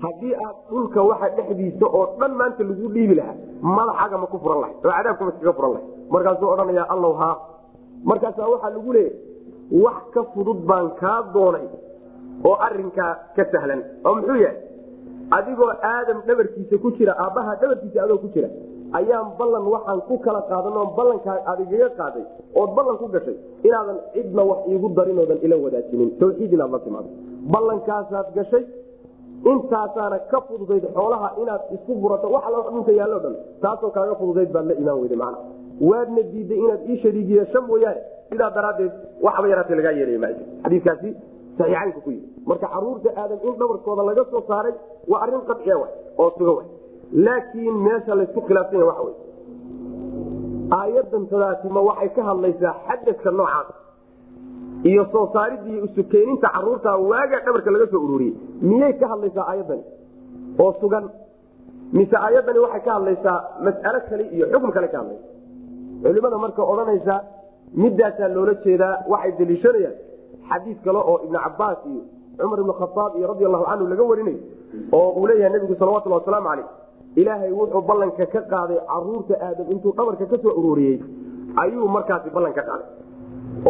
Haddii aad dhulka waxa dhexdiisa oo dhan maanta lagu dhiibi lahaa madaxaga ma ku furan lahay oo cadaabkama iskaga furan lahay markaasuu odhanaya allow haa markaasaa waxaa lagu leeyahy wax ka fudud baan kaa doonay oo arinkaa ka sahlan. Oo muxuu yahay? Adigoo aadam dhabarkiisa ku jira aabbaha dhabarkiisa adoo ku jira ayaan ballan waxaan ku kala qaadan oo ballankaa aad igaga qaaday ood ballan ku gashay inaadan cidna wax iigu darin oodan ila wadaajinin. Tawxiid la timaado. Ballankaasaad gashay intaasaana ka fududayd xoolaha inaad isku burato wax alla dhulka yaallo dhan taasoo kaaga fududayd baad la imaan weyday macna. Waadna diiday inaad ii shariig yeesho mooyaane sidaa daraaddeed waxba yaraatee lagaa yeelaya maayo. Xadiikaasi saxiixaynka ku yii marka carruurta aadam in dhabarkooda laga soo saaray waa arrin qadciya wa oo suga wa laakiin meesha laysku khilaafsan yaha waxa wey aayadan tadaasi ma waxay ka hadlaysaa xadadka noocaas iyo soo saaridda iyo isukeeninta carruurta waaga dhabarka laga soo ururiyey. Miyay ka hadlaysaa aayadani oo sugan. Mise aayadani waxay ka hadlaysaa mas'alo kale iyo xukun kale ka hadlaysa? Culimada marka odhanaysa midaasaa loola jeedaa waxay daliishanayaan xadiis kale oo ibnu cabaas iyo cumar ibn khaaab iyo radi allahu canhu laga warinayo oo uu leeyahay nabigu salawatulhi wasalaamu caleyh ilaahay wuxuu ballanka ka qaaday carruurta aadam intuu dhabarka ka soo ururiyey. Ayuu markaasi ballan ka qaaday.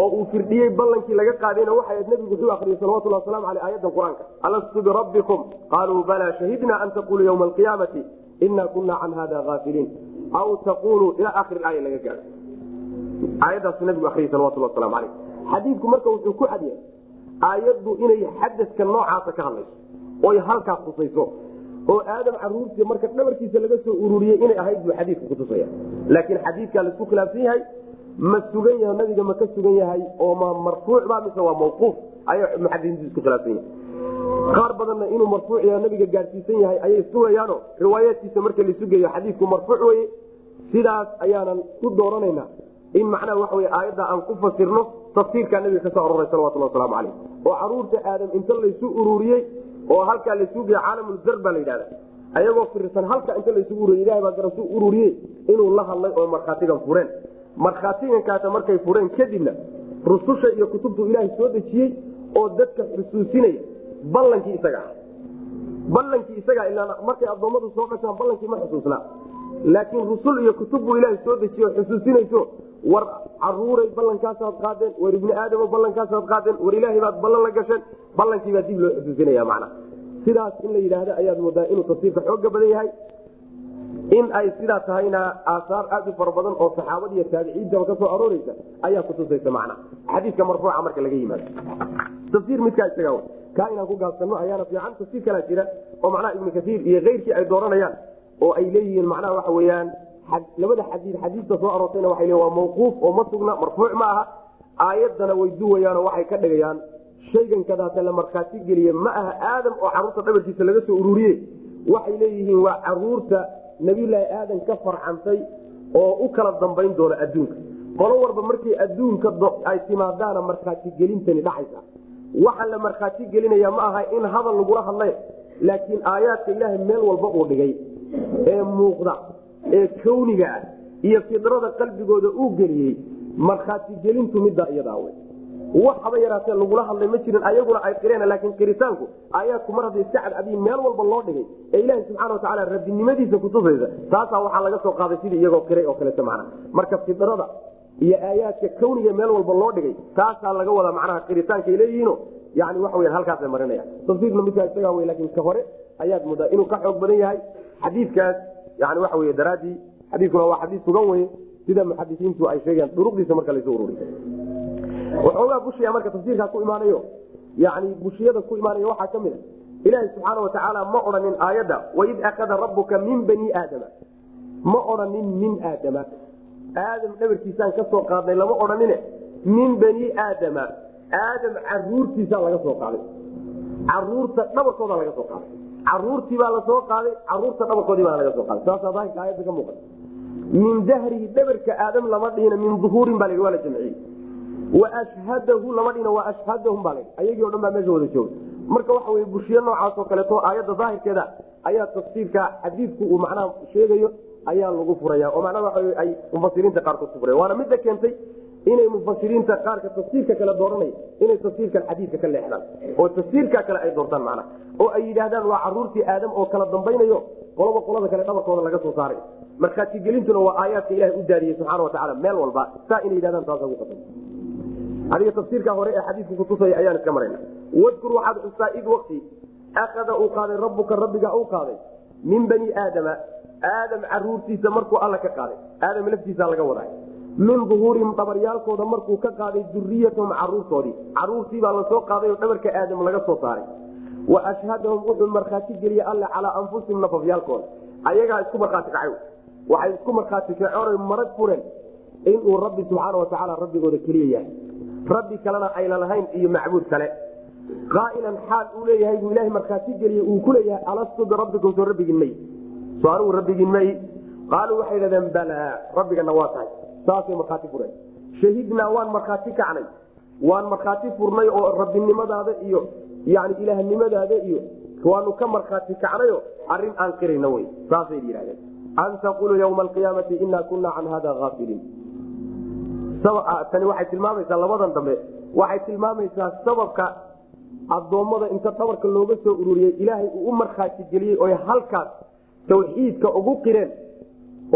Oo uu firdhiyey ballankii laga qaadayna waxay nabigu wuxuu akriyey salawatulhi waslamu aleyh aayadan qur'aanka. Alastu birabbikum qaaluu balaa shahidna an taquluu ywma alqiyaamati ina kuna can hada aafiliin aw taquluu ila akhiri aaya laga gaao aayadaasu nabigu ariyey salawatulhi waslamu aleyh xadiidku marka wuxuu ku cadyahay aayaddu inay xadadka noocaasa ka hadlayso oy halkaas tusayso oo aadam caruurtii marka dhabarkiisa laga soo ururiyey inay ahayd buu xadiidka kutusaya laakiin xadiidkaa la isku khilaafsan yahay ma sugan yahay nabiga ma ka sugan yahay oo ma marfuuc ba mise waa mawquuf? Ayay muxadisiintu isku khilaafsan yahay. Qaar badanna inuu marfuuc yahay nabiga gaadhsiisan yahay ayay sugayaano riwaayaadkiisa marka la sugayo xadiidku marfuuc weye sidaas ayaanan ku dooranayna in macnaha waxa wey aayadda aan ku fasirno tafsiirkaa nabiga ka soo aroray wasalaamu caleyh oo carruurta aadam inta laysu ururiyey oo halkaa laysuugaya caalamulzar baa la yidhahda ayagoo firirsan halka inta laysugu ururiy ilahay baa garasu ururiyey inuu la hadlay oo markhaatigan fureen. Markhaatigankaasa markay fureen kadibna rususha iyo kutubtu ilaahay soo dejiyey oo dadka xusuusinaya ballankii isaga ah ballankii isagaa ilaa markay addoommadu soo qashaan ballankii ma xusuusnaa. Laakiin rusul iyo kutub buu ilaahay soo dejiye oo xusuusinayso war caruuray ballankaasaad qaadeen war ibni aadamo ballankaasaad qaadeen war ilaahay baad ballan la gasheen ballankii baa dib loo xusuusinaya macna. Sidaas in la yidhaahdo ayaad moodaa inuu tafsiirka xooga badan yahay. In ay sidaa tahayna aasaar aad u fara badan oo saxaabada iyo taabiciintaba ka soo arooreysa ayaa kutusaysa macna. Xadiidka marfuuca marka laga yimaado. Tafsiir midkaa isaga kaa inaan ku gaabsano ayaana fiican tafsiir kalaa jira oo macnaha ibnu kaiir iyo keyrkii ay dooranayaan oo ay leeyihiin macnaha waxa weyaan labada xadii xadiista soo aroortayna waa le waa mawquuf oo ma sugna marfuuc ma aha. Aayaddana way duwayaanoo waxay ka dhigayaan. Shaygan kadaata la markhaati geliye ma aha aadam oo carruurta dhabarkiisa laga soo ururiye waxay leeyihiin waa carruurta nabiyulaahi aadan ka farcantay oo u kala dambayn doona adduunka. Qolo walba markay adduunka ay timaadaana markhaati gelintani dhacaysa. Waxaa la markhaati gelinaya ma aha in hadal lagula hadlay laakiin aayaadka ilaahay meel walba uu dhigay. Ee muuqda ee kawniga ah iyo fidrada qalbigooda uu geliyey markhaati gelintu middaa iyadaa wey wax yaraatee lagula hadlay ma jirin ayaguna ay qireen laakiin qiritaanku aayaadku mar hadday iska cadcadiin meel walba loo dhigay. Ee ilaahi subxana watacaala rabbinimadiisa kutusaysa taasaa waxaa laga soo qaaday sidii iyagoo qiray oo kaleeto macna marka fidrada iyo aayaadka kawniga meel walba loo dhigay taasaa laga wadaa macnaha qiritaankay leeyihiino yani waxa weya halkaasay marinaya tafsiirna midkaa isagaa wey laakiin ka hore ayaad moodaa inuu ka xoog badan yahay xadiidkaas yani waxa wey daraaddii xadiiskuna waa xadiis sugan weye sida muxadisiintu ay sheegayaan duruqdiisa marka laysu ururiy waxoogaa bushiya marka tafsiirkaa ku imaanayo yani bushiyada ku imaanaya waxaa ka mid a ilaahi subxaana watacaala ma odhanin aayadda waid akada rabuka min bani aadama. Ma odhanin min aadama. Aadam dhabarkiisaan ka soo qaadnay lama odhanine min bani aadama. Aadam caruurtiisaa laga soo qaaday. Caruurta dhabarkooda laga soo qaaday caruurtii baa la soo qaaday carruurta dhabarkoodii baa laga soo qaaday. Daahirka aayadda ka muuqata min dahrihi dhabarka aadam lama dhihina min duhuurin baa la waa la jamciyey. Washhadahu lama dhina waa ashhadahum baa la ayagii o dhan baa meesha wada jooga marka waxa wey bushiyo noocaas oo kaleeto aayadda daahirkeeda ayaa tafsiirka xadiidku uu macnaha sheegayo ayaa lagu furaya oo macnaha waa ay mufasiriinta qaarkood ku furaya waana midda keentay inay mufasiriinta qaarka tafsiirka kale dooranay inay tafsiirkan xadiidka ka leexdaan. Oo tafsiirka kale ay doortaan macnaha oo ay yidhaahdaan waa caruurtii aadam oo kala dambaynayo. Qolaba qolada kale dhabarkooda laga soo saaray. Markhaatigelintuna waa aayaadka ilahay u daadiyey subxaana watacaala meel walba. Saa inay yidhahdaan taasa ku qasay adiga tafsiirka hore ee xadiidku kutusaya ayaan iska marayna. Wadkur waxaad xustaa id wakti akada uu qaaday rabbuka rabbiga uu qaaday min bani aadama. Aadam caruurtiisa markuu alla ka qaaday aadam laftiisa laga waday min duhuurihim dhabaryaalkooda markuu ka qaaday duriyatahum caruurtoodii. Caruurtiibaa la soo qaaday oo dhabarka aadam laga soo saaray. Wa ashhadahum wuxuu markhaati geliyey alle calaa anfusihim nafafyaalkooda ayagaa isku markhaati kacay waxay isku markhaati kaceen marag fureen inuu rabbi subxaana watacaala rabbigooda keliya yahay. Rabbi kalena ayna lahayn iyo macbuud kale. Qaailan xaal uu leeyahay buu ilahay markhaati geliyey uu ku leeyahay alastu birabbikum soo rabbigiin may. Soo anigu rabbigiin may. Qaaluu waxay dhahdeen balaa rabbigana waa tahay saasay markhaati fureen shahidnaa waan markhaati kacnay. Waan markhaati furnay oo rabbinimadaada iyo yani ilaahnimadaada iyo waanu ka markhaati kacnayo arrin aan qirayna wey. Saasay yidhahdeen an taquluu ywma alqiyaamati inaa kunaa can hada aafiliin tani waxay tilmaamaysaa labadan dambe. Waxay tilmaamaysaa sababka adoommada inta dhabarka looga soo ururiyey ilaahay uu u markhaati geliyey oy halkaas tawxiidka ugu qireen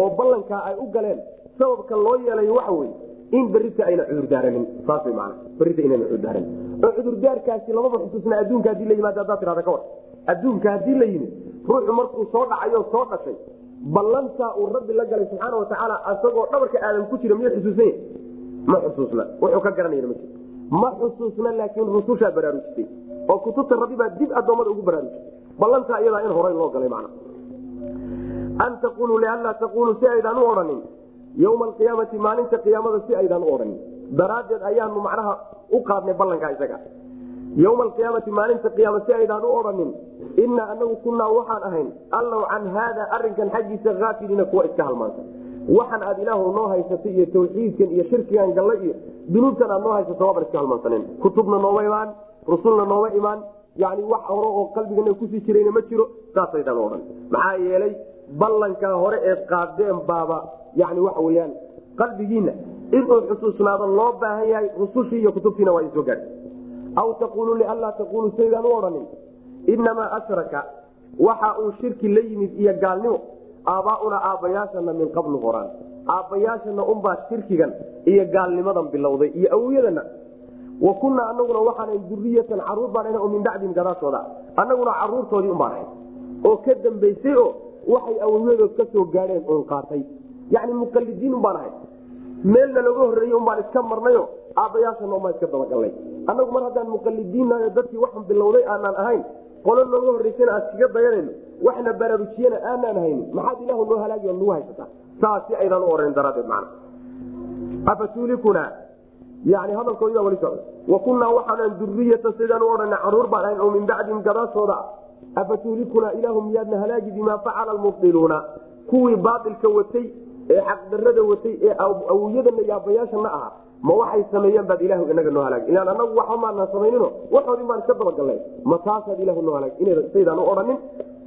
oo ballankaa ay u galeen sababka loo yeelayo waxa weye in berita ayna cudurdaaranin saas man berita inayna cudurdaaranin oo cudurdaarkaasi lamaba xusuusna adduunka haddii la yimaado haddaad tirahda ka war. Adduunka haddii la yimid ruuxu markuu soo dhacayo soo dhashay ballantaa uu rabbi la galay subxaana watacaala asagoo dhabarka aadam ku jira miyuu xusuusanya ma xusuusna wuxuu ka garanayna ma jiro ma xusuusna laakiin rusushaa baraarujisay oo kutubta rabbi baa dib addoommada ugu baraarujisay. Ballantaa iyadaa in horay loo galay macna. An taquluu lianlaa taquluu si aydaan u odhanin yowma alqiyaamati maalinta qiyaamada si aydaan u odhanin daraaddeed ayaanu macnaha u qaadnay ballankaa isaga yowma alqiyaamati maalinta qiyaama si aydaan u odhanin inaa anagu kunaa waxaan ahayn allow can haada arinkan xaggiisa aafiliina kuwa iska halmaansan waxan aad ilaahu noo haysatay iyo tawxiidkan iyo shirkigan galle iyo dunuubtan aad noo haysato waaban iska halmaansanen kutubna nooma imaan rusulna nooma imaan yani wax hore oo qalbigana ku sii jirayna ma jiro saasaydaan o dhan maxaa yeelay ballankaa hore eed qaadeen baaba yani waxa weyaan qalbigiina inuu xusuusnaado loo baahan yahay rusushii iyo kutubtiina waa isoo gaadh aw taquluu lianlaa taquluu saydaan u odhanin inamaa ashraka waxa uu shirki la yimid iyo gaalnimo aabaauna aabbayaashana min qablu horaan aabbayaashana unbaa shirkigan iyo gaalnimadan bilowday iyo awowyadana wa kunaa anaguna waxaana duriyatan carruur baan oo min bacdihim gadaashooda. Annaguna caruurtoodii unbaan ahay. Oo ka dambaysay oo waxay awowyadood ka soo gaadheen oon qaatay yani muqalidiin unbaan ahay. Meelna laga horreeyey unbaan iska marnayo aabbayaashana unbaan iska dabagalnay annagu mar haddaan muqalidiinnayo dadkii waxan bilowday aanaan ahayn qolo nooga horreysana aan iskaga dayanayno waxna baraarujiyana aanaan haynin. Maxaad ilaahu noo halaagi oo nagu haysataa? Saas si aydaan u oran daraaddeed macna. Afatuulikuna yani hadalkoodii baa wali socda wa kunnaa waxaanan duriyatan sidaan u odhana carruur baan ahayn oo min bacdihim gadaashooda. Afatuulikunaa ilaahu miyaadna halaagi bimaa facala almubdiluuna kuwii baailka watay ee xaqdarada watay ee awowyadana iyo aabbayaashana ahaa ma waxay sameeyeen baad ilahu inaga noo halaag. Ilaan anagu waxba maanaan samaynino waxoodin baan iska dabagalnay ma taasaad ilahu noo halaag. Inasaydaan u odhanin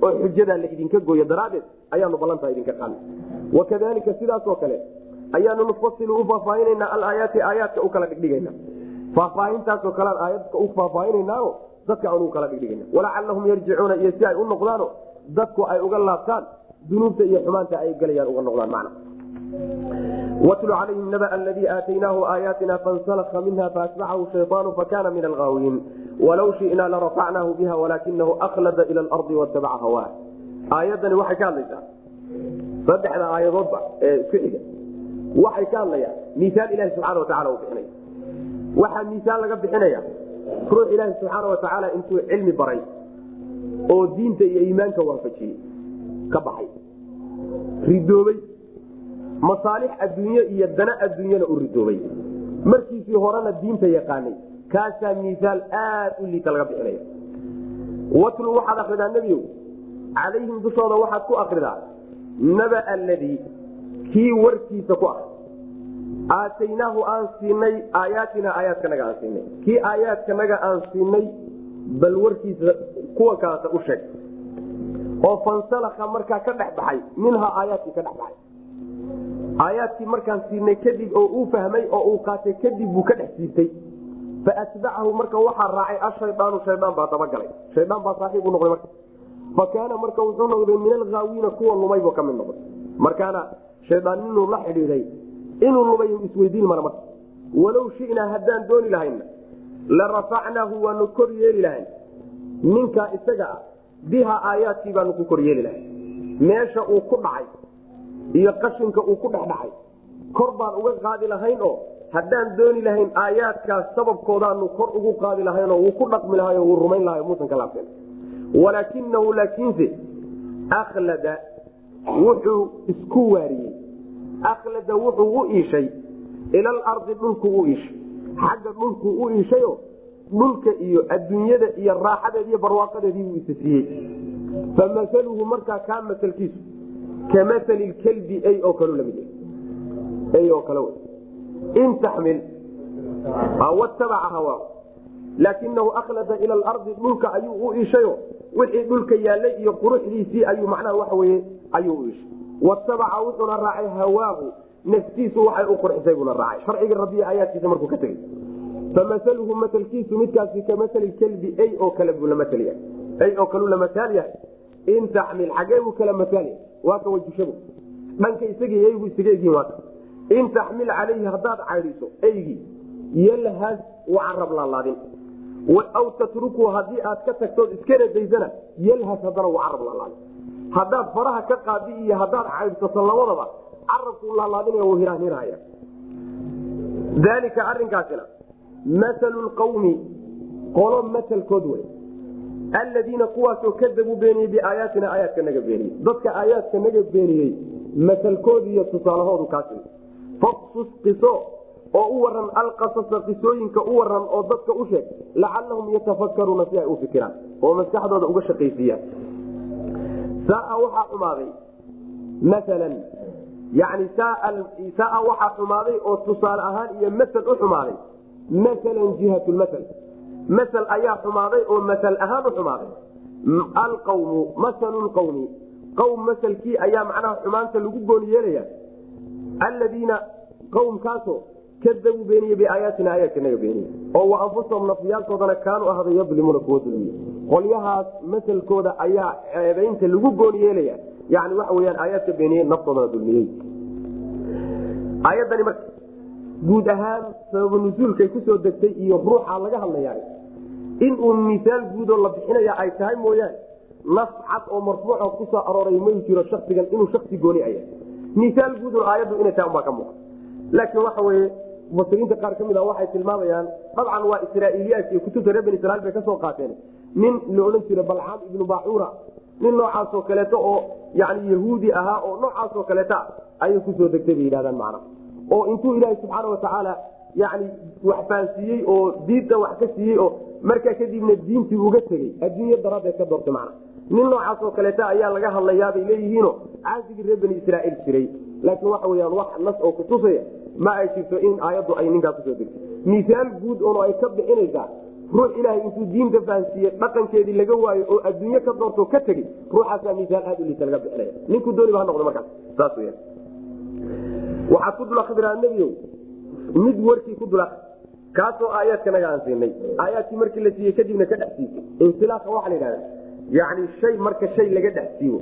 oo xujadaa la idinka gooyo daraaddeed ayaanu ballantaa idinka qaadnay wakadalika sidaasoo kale ayaanu nufasilu u faahfaahinanaa alaayaati aayaadka u kala dhigdhigana faahfaahintaasoo kalean aayadka u faahfaahinanao dadka aan u kala dhigdhigana walacalahum yarjicuuna iyo si ay u noqdaano dadku ay uga laabtaan dunuubta iyo xumaanta ay galayaan uga noqdaan macna watlu calayhim naba aladii aataynaahu aayaatina fansalaka minha faatbacahu shayaanu fakana min alghaawiin walow shinaa larafacnaahu biha walaakinahu aklada ila lardi watabaca hawaa aayadani waxay ka hadlaysaa saddexda aayadoodba ee isku xiga waxay ka hadlayaan miisaal ilahi subxaana watacala uu bixinaya waxaa miisaal laga bixinaya ruux ilaahi subxaana watacaala intuu cilmi baray oo diinta iyo iimaanka waafajiyey ka baxay ridoobay masaalix adduunye iyo dana adduunyana u ridoobay. Markiisii horena diinta yaqaanay kaasaa miisaal aad u liita laga bixinaya. Watlu waxaad akridaa nebiyow calayhim dushooda waxaad ku akridaa naba aladii kii warkiisa ku akri aataynaahu aan siinay aayaatina aayaadkanaga aan siinay. Kii aayaadkanaga aan siinay bal warkiisa kuwa kalata u sheeg. Oo fansalaka markaa ka dhex baxay minhaa aayaadkii ka dhex baxay aayaadkii markaan siinay kadib oo uu fahmay oo uu qaatay kadib buu ka dhex siibtay. Faatbacahu marka waxaa raacay ashayaanu shaydaan baa dabagalay shaydaan baa saaxiib u noqday marka. Fa kaana marka wuxuu noqday min alghaawiina kuwa lumaybu ka mid noqday. Markaana shaydaan inuu la xidhiiday inuu lumay isweydiin mara marka. Walow shinaa haddaan dooni lahayna la rafacnaahu waanu kor yeeli lahayn. Ninkaa isaga ah biha aayaadkii baanu ku kor yeeli lahay meesha uu ku dhacay iyo qashinka uu ku dhex dhacay kor baan uga qaadi lahayn oo haddaan dooni lahayn aayaadkaas sababkoodaanu kor ugu qaadi lahaynoo wuu ku dhaqmi lahay wuu rumayn lahay muusan ka laabteen. Walaakinahu laakiinse aklada wuxuu isku waariyey. Aklada wuxuu u iishay ilalardi dhulku u iishay. Xagga dhulku u iishayo dhulka iyo adduunyada iyo raaxadeed iyo barwaaqadeedii buu isa siiyey famaluhu markaa kaa masalkiisu ka maali kelbi ay oo kal la mid ay oo kale in taxmil watabaca hawaa laakinahu aklada ila lardi dhulka ayuu u iishayo wixii dhulka yaalay iyo quruxdiisii ayuu macnaha waxa weye ayuu u iishay watabaca wuxuuna raacay hawaahu naftiisu waxay u qurxisay buuna raacay sharciga rabbiya aayaadkiisa markuu ka tegey famaluhu matalkiisu midkaasi ka maali kelbi ay oo kale buu lamatyahay ay oo kaluu la mataal yahay in taxmil xagee buu kala mataal yahay waa ka wajushabu dhanka isagii eygu isaga egyihin waaka in taxmil calayhi haddaad caydhiso eygii yalhas u carab aw tatruku haddii aad ka tagtood iskana daysana yalhas haddana u carab haddaad faraha ka qaadi iyo haddaad caydhsato labadaba carabkuu laalaadinaya u hiraanhirhaya daalika arinkaasina masalu qawmi qolo matalkood wey aladiina kuwaasoo kadabuu beeniyey biaayaatina aayaadka naga beeniyey. Dadka aayaadka naga beeniyey masalkood iyo tusaalahoodu kaasi faqsus qiso oo u waran alqasasa qisooyinka u waran oo dadka u sheeg lacalahum yatafakaruuna si ay u fikiraan oo maskaxdooda uga shaqaysiiyaan. Saaa waxaa xumaaday maalan yani saaa waxaa xumaaday oo tusaale ahaan iyo masal u xumaaday maalan jihat masal ayaa xumaaday oo masal ahaan u xumaaday. Alqawmu masalu lqawmi qawm masalkii ayaa macnaha xumaanta lagu gooni yeelaya aladiina qawmkaasoo kadabuu beeniye biaayaatina aayaadka naga beeniye oo wa anfusahum nafyaalkoodana kaanuu ahday yadlimuuna kuwa dulmiye. Qolyahaas masalkooda ayaa ceebaynta lagu gooni yeelaya yani waxa weyaan aayaadka beeniye naftoodana dulmiyey guud ahaan sababa nusuulkay ku soo degtay iyo ruuxa laga hadlaya inuu misaal guudoo la bixinaya ay tahay mooyaane nas cad oo marfuuco ku soo arooray may jiro shaksigan inuu shaksi gooni aya misaal guudoo aayaddu inay tahay umbaa ka muuqa laakiin waxa weye mufasiriinta qaar ka mid a waxay tilmaamayaan dabcan waa israa'iiliyaat iyo kutubta reer bani israiil bay ka soo qaateen. Nin la odhan jira balcaam ibnu bacura nin noocaasoo kaleeto oo yani yahuudi ahaa oo noocaasoo kaleeta ayay ku soo degtay bay yidhahdaan macna oo intuu ilaahay subxaana watacaala yani wax fahansiiyey oo diinta wax ka siiyey oo markaa kadibna diintii uga tegey adduunyo daraaddeed ka doortay macna nin noocaasoo kaleeta ayaa laga hadlayaabay leeyihiino caasigii reer bani israaiil jiray. Laakiin waxa weyaan wax nas oo kutusaya ma ay jirto in aayaddu ay ninkaa ku soo degtay. Misaal guud oon ay ka bixinaysaa ruux ilaahay intuu diinta fahansiiye dhaqankeedii laga waayo oo adduunye ka doorto ka tegey ruuxaasaa misaal aad u liita laga bixinaya. Ninkuu dooniba ha noqdo markaas. Saas weyan waxaad ku dul akriraa nebiow mid warkii ku dul akri kaasoo aayaadka naga aan siinay aayaadkii markii la siiyey kadibna ka dhex siisay insilaaqa waxaa la yidhahda yani shay marka shay laga dhex siibo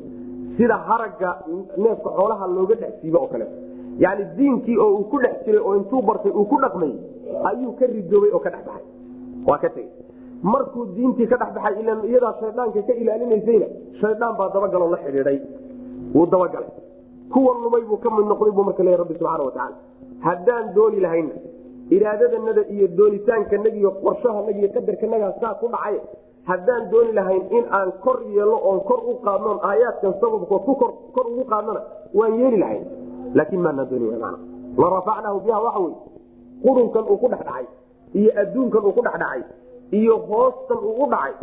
sida haragga neefka xoolaha looga dhex siibo oo kale. Yani diinkii oo uu ku dhex jiray oo intuu bartay uu ku dhaqmay ayuu ka ridoobay oo ka dhex baxay. Waa ka tegey markuu diintii ka dhex ilan iyadaa shaydaanka ka ilaalinaysayna shaydaan baa dabagaloo la xidhiiday wuu dabagalay kuwa lumay buu ka mid noqday buu marka leeya rabbi subxaana watacaala haddaan dooni lahayna iraadadanada iyo doonitaankanaga iyo qorshahanaga iyo qadarkanagaa saa ku dhacay haddaan dooni lahayn in aan kor yeelno oon kor u qaadnoon aayaadkan sababkood ku kor ugu qaadnona waan yeeli lahayn laakiin maanaa dooni la rafacnaahu biha waxa wey qurunkan uu ku dhex dhacay iyo adduunkan uu ku dhex dhacay iyo hoostan uu u dhacay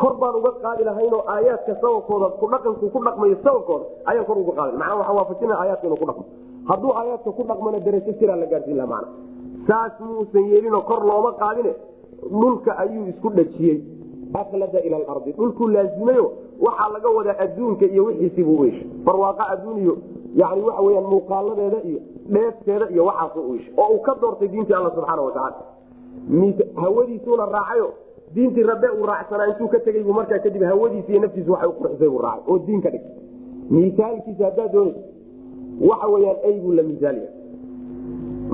kor baan uga qaadi lahaynoo aayaadka sababkooda ku dhaqanku ku dhaqmayo sababkooda ayaan kor uga qaadi macnaa waxaa waafajina aayaadka inuu ku dhaqmo. Hadduu aayaadka ku dhaqmana darajo siraa la gaarsiin laha macna saas muusan yeelinoo kor looma qaadine dhulka ayuu isku dhajiyey. Aklada ila alardi. Dhulkuu laazimayo waxaa laga wadaa adduunka iyo wixiisibuu u ishay barwaaqa adduun iyo yani waxa weyaan muuqaaladeeda iyo dheefteeda iyo waxaasu u oo uu ka doortay diintii alla subxaana watacaala hawadiisuuna raacayo diintii rabbe uu raacsanaa intuu ka tegey buu markaa kadib hawadiisi iyo naftiisu waxay u qurxisay buu raacay oo diin ka dhig misaalkiisa haddaad doonaysa waxa weyaan eyguu la misaalya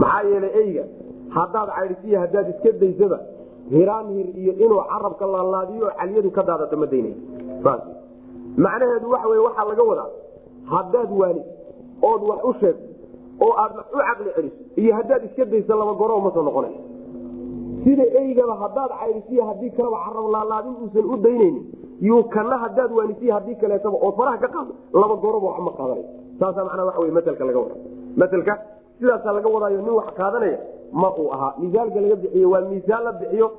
maxaa yeelay eyga haddaad caydhisiya haddaad iska daysaba hiraan hir iyo inuu carabka laalaadiyo calyadu ka daadato ma daynay. Macnaheedu waxa wey waxaa laga wadaa haddaad waani ood wax u sheegto oo aad wax u caqli celiso iyo haddaad iska daysa laba goro ma soo noqonay sida eygaba haddaad caydisiyo haddii kaleba carab uusan u daynaynin yuu kana haddaad waanisiyo haddii kaleetaba ood faraha ka qaado laba goroba wax ma qaadanay. Saasaa macnaa waxa wey matelka laga wada. Matelka sidaasaa laga wadaayo nin wax qaadanaya ma uu ahaa. Misaalka laga bixiyo waa misaal la bixiyo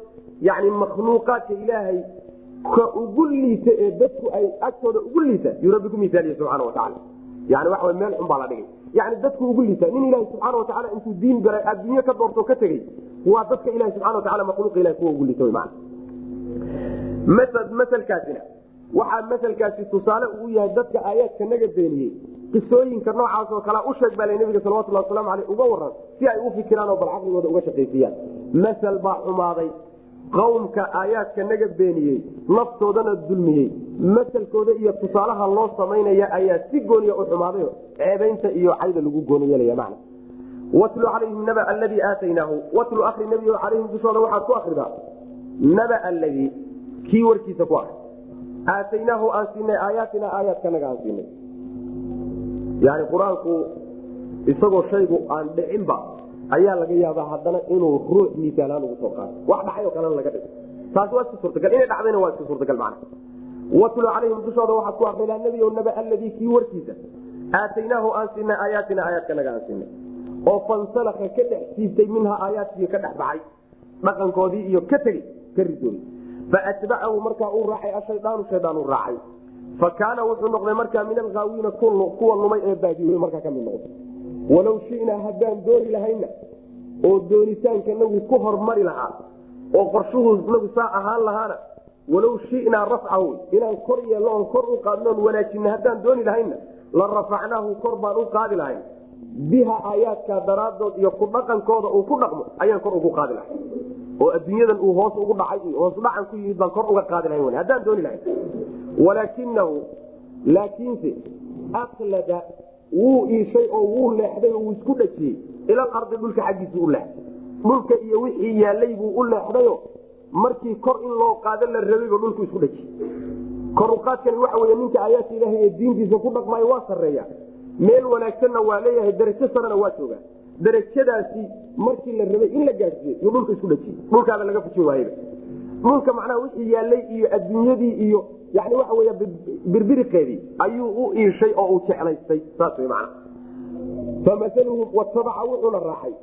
yani makhluuqaadka ilaahay ka ugu liita ee dadku ay agtooda ugu liita yuu rabbi ku misaaliye subxaana watacaala yani waxa meel xun baa la dhigay yani dadku ugu liita nin ilahi subxaana watacaala intuu diin galay adduunye ka doorto ka tegey waa dadka ilahi subxana watacala makhluuqa ilahi kuwa ugu liita wy maana maselkaasina waxaa maselkaasi tusaale uu yahay dadka aayaadka naga beeniyey qisooyinka noocaas oo kale u baa nabiga salawatulhi waslamu aleyh uga waran si ay u fikiraan oo bal uga shaqaysiyaan masel baa xumaaday qawmka aayaadka naga beeniyey naftoodana dulmiyey. Maselkooda iyo tusaalaha loo samaynaya ayaa si gooniya u xumaadayo ceebaynta iyo cayda lagu gooni yeelaya macna. Watlu calayhim naba aladii aataynaahu watlu akri nabi calayhim dushooda waxaad ku akridaa naba aladii kii warkiisa ku akri aataynaahu aan siinay aayaatina aayaadkanaga aan siinay. Yani qur'aanku isagoo shaygu aan dhicinba ayaa laga yaabaa haddana inuu ruux misaalaan ugu soo qaado wax dhacay oo kalena laga dhigo taasi waa iska suurtagal. Inay dhacdayna waa iska suurtagal macna watlu calayhim dushooda waxaad ku akridaa nebi o naba aladii kii warkiisa. Aataynaahu aan siinay aayaatina aayaadkanaga aan siinay oo fansalaka ka dhex siibtay minha aayaadkii ka dhex baxay dhaqankoodii iyo ka tegey ka ridooy faatbacahu markaa uu raacay ashaydaanu shaydaan u raacay. Fa kaana wuxuu noqday markaa min alhaawiina kuwa lumay ee baadiyoy markaa ka mid noqday walow shinaa haddaan dooni lahayna oo doonitaanka nagu ku hormari lahaa oo qorshuhu nagu saa ahaan lahaana walow shinaa rafcahu inaan kor yeelno oon kor u qaadnoon wanaajina haddaan dooni lahayna la rafacnaahu kor baan u qaadi lahayn. Biha aayaadka daraadood iyo ku dhaqankooda uu ku dhaqmo ayaan kor ugu qaadi lahay oo adduunyadan uu hoos ugu dhacay iyo ku yimid baan kor uga qaadi lahayn haddaan dooni lahayn. Walaakinahu laakiinse aklada wuu iishay oo wuu leexday oo wuu isku dhajiyey ilal ardi dhulka xaggiisa u leexday. Dhulka iyo wixii yaalay buu u leexdayo markii kor in loo qaado la rabayba dhulku isku dhajiyey koruqaadkani waxa wey ninka aayaadka ilaahay ee diintiisa ku dhaqmaayo waa sareeya meel wanaagsanna waa leeyahay darajo sarena waa joogaa darajadaasi markii la rabay in la gaadsiiye yuu dhulka isku dhajiyey dhulkaaba laga fujin waayba dhulka macnaha wixii yaalay iyo adduunyadii iyo yani waxa wey birbiriqeedii ayuu u iishay oo uu jeclaystay saas man famaluhu watabaca wuxuuna raacay.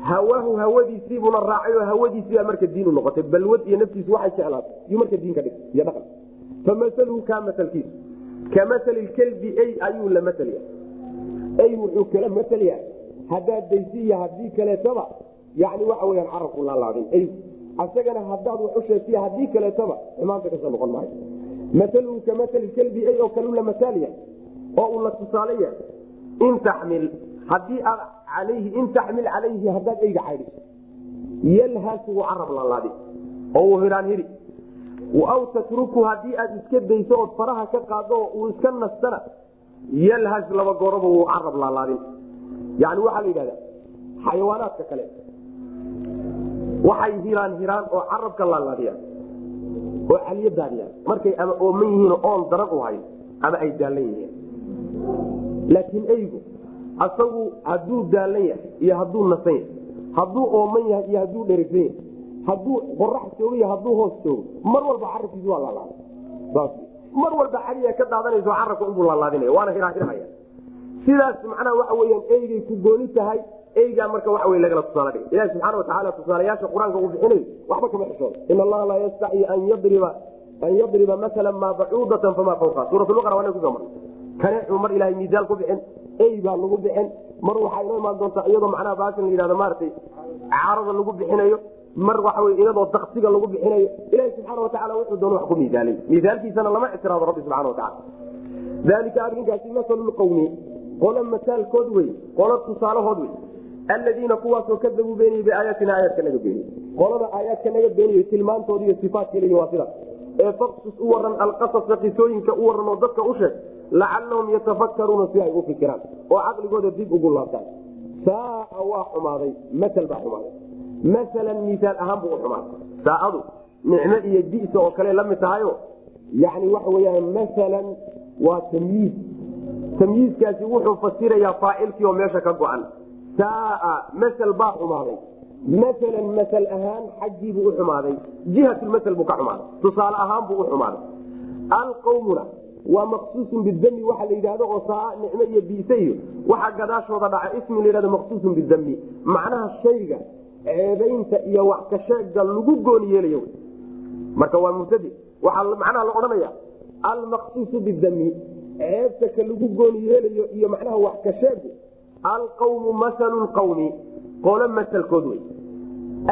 Hawaahu hawadiisiibuna raacay oo hawadiisiibaa marka diin u noqotay. Balwad iyo naftiisu waxay jeclaatay. Yuu marka diin ka dhig iyo dhaqan. Famaluhu kaa masalkiisu ka masali kelbi ey ayuu la masalya ey wuxuu kala masalya haddaad daysiiya haddii kaleetaba yani waxa weyaan carabku laalaadin ey asagana haddaad wax u sheegtiy haddii kaleetaba xumaanta ka soo noqon maayo maaluhu ka maali kelbi ey oo kalu la masaalya oo uu la tusaale yahay. In taxmil haddii aad alayhi in taxmil calayhi haddaad eyga caydhiso yalhaas wuu carab laalaadi oo uu hiraan hiri. Aw tatruku haddii aad iska dayso ood faraha ka qaado uu iska nastana yalhas laba gooroba wuu carab laalaadin yani waxaa la yidhahda xayawaanaadka kale waxay hiraan hiraan oo carabka laalaadiyaan oo caliyo daadiyaan markay ama ooman yihiin oon daran u hayn ama ay daallan yihiin. Laakiin eygu asagu hadduu daallan yahay iyo hadduu nasan yahay hadduu ooman yahay iyo hadduu dherigsan yahay hadduu qorax joogo iyo hadduu hoos joogo mar walba carabkiisu waa laalaada mar walba caliya ka daadanayso carabka unbuu laalaadinaya waana hirahirhaya sidaas macnaha waxa weyaan eygay ku gooni tahay eygaa marka waxa wey lagala tusaale ilahi subxaana watacaala tusaalayaasha qur'aanka uu bixinayo waxba kama xishooda in allaha laa yastaxyi an yadriba an yadriba maala maa bacuudatan famaa fawqa. Suuratulbaqara waa ku soo marnay kaneecuu mar ilahay miisaal ku bixin ey baa lagu bixin. Mar waxaa inoo imaan doontaa iyadoo macnaha baashan la yidhahdo maaragtay caarada lagu bixinayo. Mar waxa wey iyadoo daksiga lagu bixinayo. Ilahi subxaana watacaala wuxuu doon wax ku miisaalay. Miisaalkiisana lama ictiraado rabbi subxana watacala dalika arrinkaasi masalulqowmi qolo mataalkood wey qolo tusaalahood wey aladiina kuwaasoo kadabuu beeniyey biaayaatina aayaadka naga beeniyey qolada aayaadka naga beeniyo tilmaantooda iyo sifaadka leeyihiin waa sidaas ee faqsus u waran alqasasa qisooyinka u waran oo dadka u sheeg lacalahum yatafakkaruuna si ay u fikiraan oo caqligooda dib ugu laabtaan saaa waa xumaaday maal baa xumaaday maalan misaal ahaan buu u saaadu nicmo iyo bisa oo kale la mid tahayo yani waxa weyaan maalan waa tamyiid tamyiiskaasi wuxuu fasirayaa faacilkii oo meesha ka go-an saaa masel baa xumaaday maalan masal ahaan xaggiibuu u xumaaday jihatulmasel buu ka xumaaday tusaale ahaan buu u xumaaday alqawmuna waa maqsuusun bidami waxa la yidhahdo oo saa nicmo iyo biise iyo waxaa gadaashooda dhaca ismi la yhahdo maqsuusun bidami macnaha shayga ceebaynta iyo wax kasheega lagu gooni yeelayo marka waa mubtadi waxaa macnaha la odhanaya almaqsuusu bidami ceebta ka lagu gooni yeelayo iyo macnaha wax kasheegu alqawmu masalu lqawmi qolo masalkood wey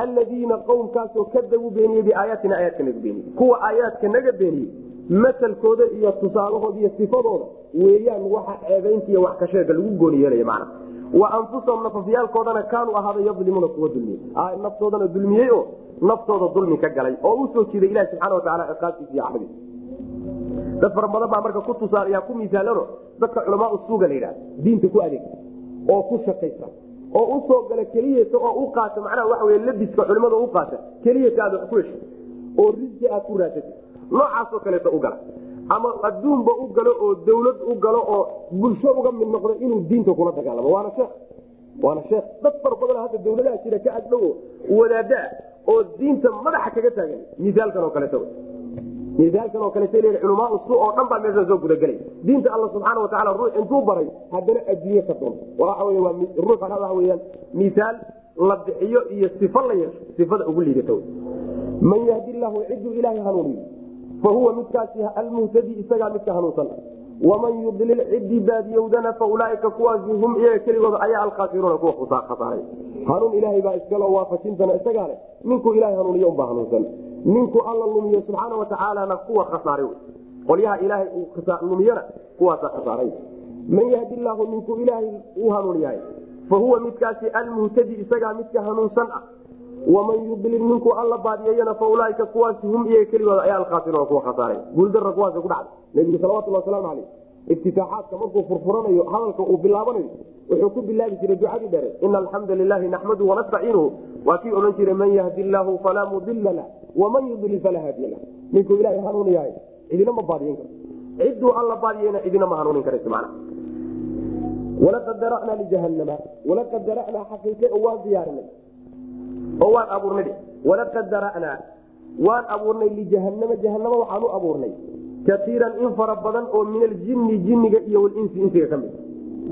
aladiina qowmkaasoo kadabuu beeniyey biaayaatina aayaadka naga beeniyey kuwa aayaadka naga beeniyey masalkooda iyo tusaalahooda iyo sifadooda weeyaan waxa ceebaynta iyo wax kasheega lagu gooni yeelaya macna wa anfusahum nafafyaalkoodana kaanuu ahaada yadlimuuna kuwa dulmiyey naftoodana dulmiyey oo naftooda dulmi ka galay oo u soo jiiday ilahi subxana wataala ciqaabtiisa iyo cadadiisa dad fara badan baa marka ku tusaalayaa ku misaalano dadka culamaa usuuga la yidhahda diinta ku adeeg oo ku shaqaysa oo u soo gala keliyata oo u qaata macnaha waxa labiska culimada u qaata keliyata aad wax ku hesho oo risqi aad ku raasatid noocaasoo kaleeta u gala ama adduunba u galo oo dawlad u galo oo bulsho uga mid noqdo inuu diinta kula dagaalamo. Waana sheekh waana sheekh. Dad fara badan hadda dawladaha jira ka agdhow wadaada oo diinta madaxa kaga taagan misaalkan oo kaleeta misaalkan oo kaleeta l culamaa su oo dhan baa meesha soo gudagelay diinta alla subxaana watacaala ruux intuu baray haddana adduunye ka doon. Waxa waa ruuxana waxa weyaan misaal la bixiyo iyo sifo la yeesho sifada ugu liidata man yahdi llahu ciduu ilaahay hanuuniyo fahuwa midkaasi almuhtadi isagaa midka hanuunsan. Waman yudlil cidii baadiyowdana faulaaika kuwaasi hum iyaga keligooda ayaa alkhaasiruuna kuwa khasaaray hanuun ilaahay baa iskalo waafajintana isagaa leh. Ninkuu ilahay hanuuniyo unbaa hanuunsan ninku alla lumiyo subxaana watacaalana kuwa khasaaray. Qolyaha ilaahay lumiyana kuwaasa khasaaray. Man yahdi llahu ninkuu ilaahay u hanuuniyahay fahuwa midkaasi almuhtadi isagaa midka hanuunsan ah. Waman yudlil ninkuu alla baadiyayana faulaaika kuwaasi hum iyaga keligooda ayaa alkhaasiruuna kuwa khasaaray. Guuldara kuwaas ku dhacday. Nebigu salawatulli wasalaamu caleyh iftitaaxaadka markuu furfuranayo hadalka uu bilaabanayo wuxuu ku bilaabi jiray ducadii dhere ina alxamda lilahi naxmadu wanastaciinuhu waa kii odhan jiray man yahdi llaahu falaa mudila lah waman yudlil falaa haadiya lah ninkuu ilaahay hanuuniyahay cidina ma baadiyin karo cidduu alla baadiyayna cidina ma hanuunin karayso macna walaqad dara'naa lijahanama walaqad dara'naa xaqiiqe oo waan diyaarinay oo waan abuurnay walaqad dara'naa waan abuurnay lijahanama jahanama waxaan u abuurnay kaiiran in fara badan oo min aljini jiniga iyo walinsi insiga ka mid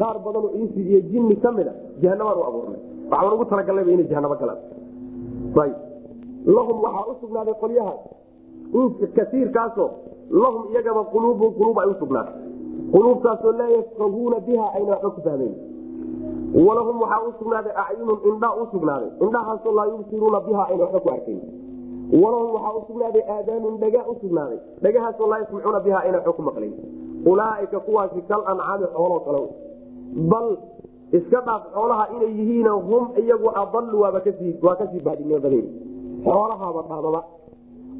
qaar badan oo insi iyo jini ka mida jahanamaan u abuurnay waxaan ugu talagalnayba inay jahanamo galaan lahum waxaa u sugnaaday qolyahaas kaiirkaasoo lahum iyagaba quluubun quluub ay u sugnaatay. Quluubtaasoo laa yafqahuuna biha ayna waxba ku fahmayn. Walahum waxaa u sugnaaday acyunun indhaa u sugnaaday. Indhahaasoo laa yubsiruuna biha ayna waxba ku arkayn. Walahum waxaa u sugnaaday aadaanun dhaga u sugnaaday. Dhagahaasoo laa yasmacuuna biha ayna waxba ku maqlayn. Ulaaika kuwaasi kal ancaami kale bal iska dhaaf xoolaha inay yihiin hum iyagu adalu waaba ka sii waa ka sii baadinimo badan xoolahaaba dhaamaba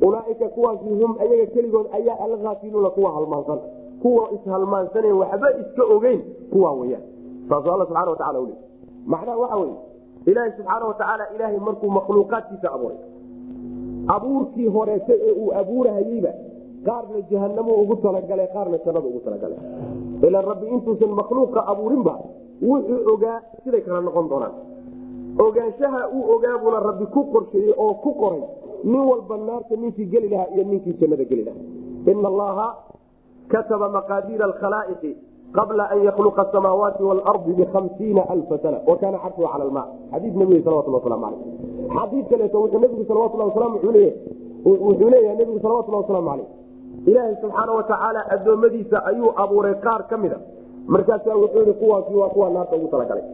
ulaaika kuwaasi hum ayaga keligood ayaa alaafiluuna kuwa halmaansan. Kuwa ishalmaansanen waxba iska ogeyn kuwa weyaan saasuu alla subxana watacala uli macnaha waxa wey ilaahi subxaana watacaala ilaahay markuu makhluuqaadkiisa abuuray abuurkii horeete ee uu abuurahayeyba qaarna jahanamo ugu talagalay qaarna jannada ugu talagalay. Ilan rabbi intuusan makhluuqa abuurinba wuxuu ogaa siday kala noqon doonaan ogaanshaha uu ogaabuuna rabbi ku qorsheeyey oo ku qoray nin walba naarta ninkii geli lahaa iyo ninkii jannada geli lahaa. Ina allaha kataba maqaadiira alkhalaa'iqi qabla an yakhluqa asamaawaati waalardi bihamsiina alfa sana wa kaana cala alma xadiis nabiga salawatulli waslamu caleyh xadiid kaleeto wuxuu nabigu salawatullah wasalam wuxuu leeyahay nebigu salawatullah wasalaamu caleyh ilaahay subxaana watacaala addoommadiisa ayuu abuuray qaar ka mida markaasaa wuxuu yihi kuwaasi waa kuwa naarta ugu talagalay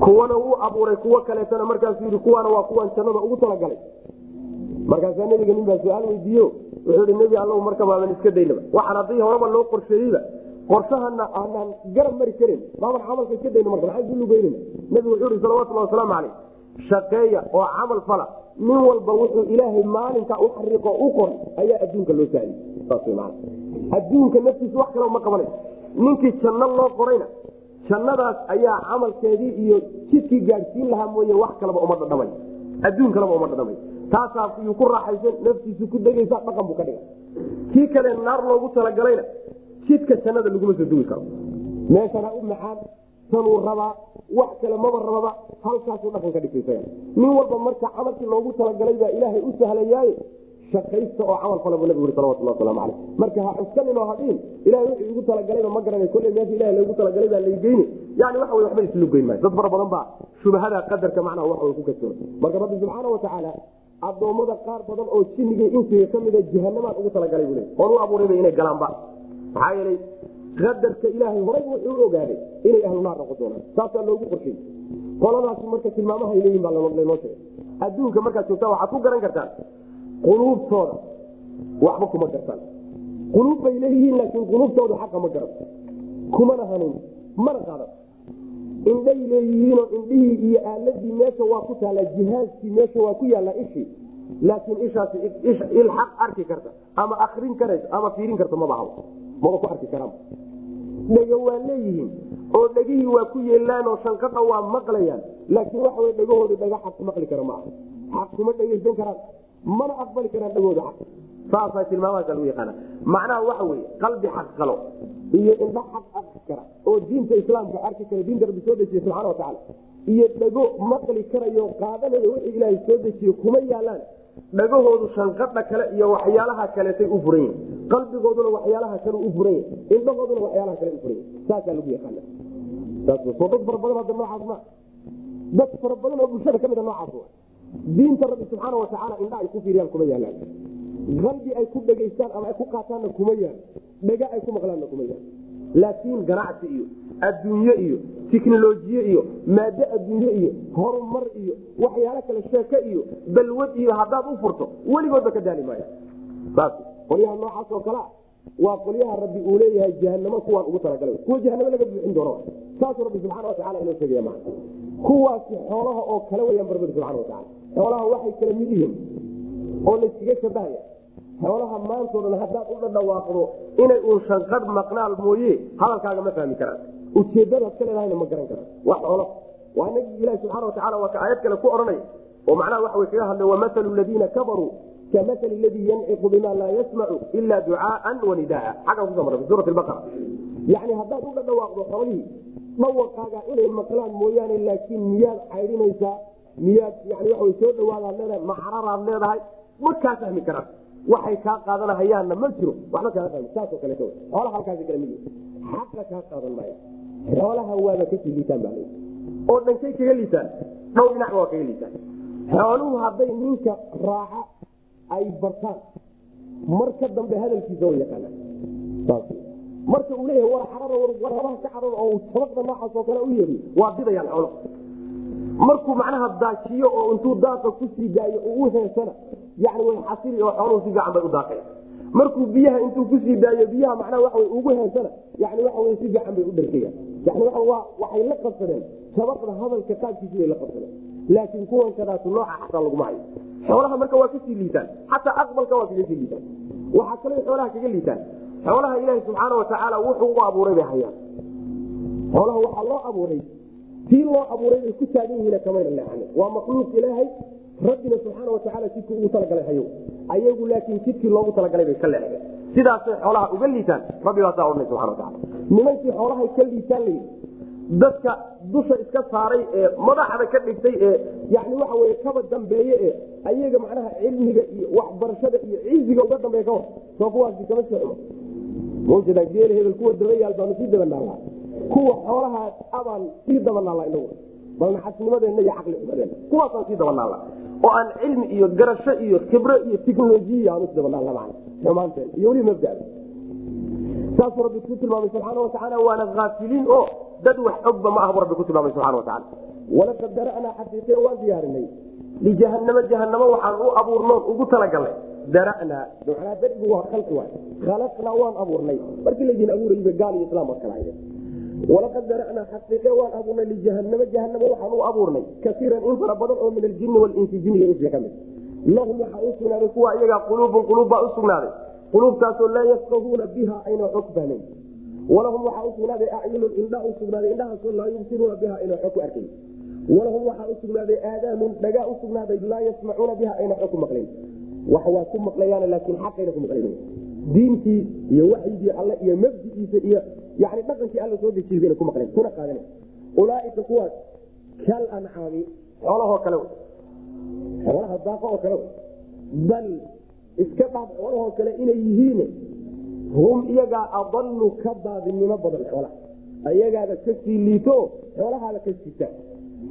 kuwana wuu abuuray kuwo kaleetana markaasuu yii kuwaana waa kuwan jannada ugu talagalay. Markaasaa nebiga nin baa su'aal weydiiyo wuxuu ihi nebi alla marka iska daynaba waxaan haddii horeba loo qorsheeyeyba qorshahana aanaan garab mari karin baaban camalka iska dayno marka maxaan kulugeynana nebigu wuxuu ihi salawatullahi wasalaamu caleyh shaqeeya oo camal fala nin walba wuxuu ilaahay maalinka u xariiqo u qoray ayaa adduunka loo sahliyey saas wy maana adduunka naftiisa wax kale uma qabanay ninkii janno loo qorayna jannadaas ayaa camalkeedii iyo jidkii gaadhsiin lahaa mooye wax kaleba uma dhadhamay. Adduun kaleba uma dhadhamay. Taasaa yuu ku raaxaysan naftiisu ku degaysa dhaqan buu ka dhigay. Kii kale naar loogu talagalayna jidka jannada laguma soo dugi karo. Meeshana u macaan tanuu rabaa wax kale maba rababa halkaasuu dhaqan ka dhigtay. Nin walba marka camalkii loogu talagalay baa ilaahay u sahlayaaye shaqaysta oo camal fala buu nabigu yuri salawatullah waslamu caleyh marka ha cuskanin oo hadhiin ilahay wuxuu igu talagalayba ma garanay kolley meesha ilahay loogu talagalay baa laygeyni yani waxa wey waxba islu geyn maayo. Dad fara badan baa shubahada qadarka macnaha way ku kasooda marka rabbi subxaana watacaala addoommada qaar badan oo jinniga insiga ka mida jahanamaan ugu talagalay buu le oon u abuurayba inay galaanba maxaa yeelay qadarka ilaahay horay wuxuu u ogaaday inay ahlu naar noqon doonaan. Saasaa loogu qorshey qoladaasi marka tilmaamahay leeyihiin baa lanoo adduunka markaad joogtaan waxaad ku garan kartaan quluubtooda. Waxba kuma gartaan. Quluub bay leeyihiin laakiin quluubtooda xaqa ma garan kumana hanuun mana qaadan. Indhay leeyihiinoo indhihii iyo aaladii meesha waa ku taallaa jihaaskii meesha waa ku yaallaa ishii laakiin ishaasi il xaq arki karta ama akrin karaysa ama fiirin karta maba habo maba ku arki karaan dhego waa leeyihiin oo dhegihii waa ku yeelaan oo shanqadha waa maqlayaan. Laakiin waxa wey dhegahooda dhaga xaq maqli kara maaha. Xaq kuma dhegaysan karaan mana aqbali karaan dhagooda saasaa tilmaamahaasa lagu yaqaana macnaha waxa weye qalbi xaq qalo iyo indha xaq arki kara oo diinta islaamka arki kara diinta rabbi soo dejiye subxana watacaala iyo dhago maqli karayo qaadanaya wixii ilaahay soo dejiye kuma yaalaan. Dhagahoodu shanqadha kale iyo waxyaalaha kaleetay u furan qalbigooduna waxyaalaha kale u furan indhahooduna waxyaalaha kale u furan saasaa lagu yaqaana dad fara badan hadda noocaas ma. Dad fara badan oo bulshada ka mida noocaas diinta rabbi subxaana watacaala indha ay ku fiiriyaan kuma yaalaan qalbi ay ku dhegaystaan ama ay ku qaataanna kuma yaal dhega ay ku maqlaanna kuma yaal laakiin ganacsi iyo adduunye iyo tiknolojiye iyo maado adduunye iyo horumar iyo waxyaalo kale sheeke iyo balwad iyo haddaad u furto weligoodba ka daali maaya qolyaha noocaas oo kalea waa qolyaha rabbi uu leeyahay jahanamo kuwaan ugu talagalay. Kuwa jahanamo laga buuxin doono. Saasuu rabbi subxana watacala inoo sheegaya maa kuwaasi xoolaha oo kale weyaan barbadi subxana watacala xoolaha waxay kala mid yihiin oo layskaga shabahaya xoolaha maantao dhan haddaad u dhadhawaaqdo inay uun shanqadh maqnaal mooye hadalkaaga ma fahmi karaan. Ujeedadaad ka leedahayna ma garan karaan. Waa xoolo. Waa nabigi ilahi subxana watacala waa ka aayad kale ku odhanay. Oo macnaha waxa way kaga hadlay wamahalu ladiina kafaruu kamahali ladii yanciqu bima laa yasmacu ila ducaaan wanidaa xaggan kuso marra fi suurati baqara yani haddaad u dhadhawaaqdo xoolihii dhawaqaaga inay maqlaan mooyaane laakiin miyaad caydhinaysaa miyaad yani waa soo dhawaadaad leedahay macraraad leedahay ma kaa fahmi karaan. Waxay kaa qaadanahayaanna ma jiro. Waxba kaa fahmi saasoo kaleeto xoolaha halkaasi kale mid xaqa kaa qaadan maaya xoolaha waaba ka sii liitaan baa lay oo dhankay kaga liitaan dhowr dhinacba waa kaga liitaan xooluhu hadday ninka raaca ay bartaan marka dambe hadalkiisa way yaqaanaan. Marka uu leeyahay war xararo warhabaha ka cararo oo sabaqda noocaas oo kale u yeeriyo waa didayaan xoolo markuu macnaha daajiyo oo intuu daaqa ku sii daayo uu u heesana yani way xasili oo xooluhu si fiican bay u daaqaya markuu biyaha intuu ku sii daayo biyaha macnaha waxa ugu heesana yani wey si fiican bay u dharkaya yani waa waxay la qabsadeen sabaqda hadalka qaabkiisi bay la qabsadeen. Laakiin kuwan kadaas nooca xataa laguma hayo. Xoolaha marka waa ka sii liitaan xataa aqbalka waa kaga sii liitaan. Waxaa kaloo xoolaha kaga liitaan xoolaha ilaahi subxaana watacaala wuxuu u abuuray bay hayaan. Xoolaha waxaa loo abuuray tii loo abuuray bay ku taagan yihiin kamayna leexanin waa makhluuq ilaahay rabbina subxaana watacaala jidkii ugu talagalay hayo ayagu laakiin jidkii loogu talagalay bay ka leexdeen sidaasay xoolaha uga liitaan rabbi baasaa odhanay subxana wataala nimankii xoolahay ka liitaan layidhi dadka dusha iska saaray ee madaxda ka dhigtay ee yani waxa weye kaba dambeeye ee ayaga macnaha cilmiga iyo waxbarashada iyo ciziga uga dambeeya kawar soo kuwaasi kama sii xumo mawjada geel hebel kuwa dabayaal baanu sii dabanaallaa kuwa xoolahaas abaan sii dabanaalla inagu bal naxasnimadeenna iyo caqli xumadeenna kuwaasaan sii dabanaalla oo aan cilmi iyo garasho iyo khibro iyo tiknolojiya aanu is dabanaalla macna xumaanteen iyo weliba mabdada saasuu rabbi ku tilmaamay subxaana watacaala waana aafiliin oo dad wax ogba ma ah buu rabbi ku tilmaamay subxana watacaala walaqad dara'naa xaqiiqe waan diyaarinay lijahanamo jahanamo waxaan u abuurnoon ugu talagalnay. Dara'naa macnaa darigu waa khalqi waay. Khalaqnaa waan abuurnay. Markii laydin abuurayba gaal iyo islaam waad kala walaqad dara'naa xaqiiqe waan abuurnay lijahanamo jahanamo waxaan u abuurnay kaiiran in fara badan oo min aljini walinsi jiniga insiga ka mid lahum waxaa u sugnaaday kuwa iyagaa quluubun quluub baa u sugnaaday quluubtaasoo laa yafqahuuna biha ayna xog fahmayn walahum waxaa usugnaaday acyunun indha u sugnaaday indhahaasoo laa yubsiruuna biha ayna xog ku arkayn walahum waxaa u sugnaaday aadaanun dhagaa u sugnaaday laa yasmacuuna biha ayna xog ku maqlayn wax waa ku maqlayaan laakiin xaqayna ku maqlayn diintii iyo waxyigii alle iyo mabdigiisa iyo
yani dhaqankii alla soo dejiy bayna ku maqleen. Kuna qaadana ulaaika kuwaas kal ancaami xoolahoo kale xoolaha daaqo oo kale bal iska dhaaf xoolahoo kale inay yihiin hum iyagaa adalu ka baadinimo badan xoolaha. Ayagaaba ka sii liito xoolahaaba ka sita.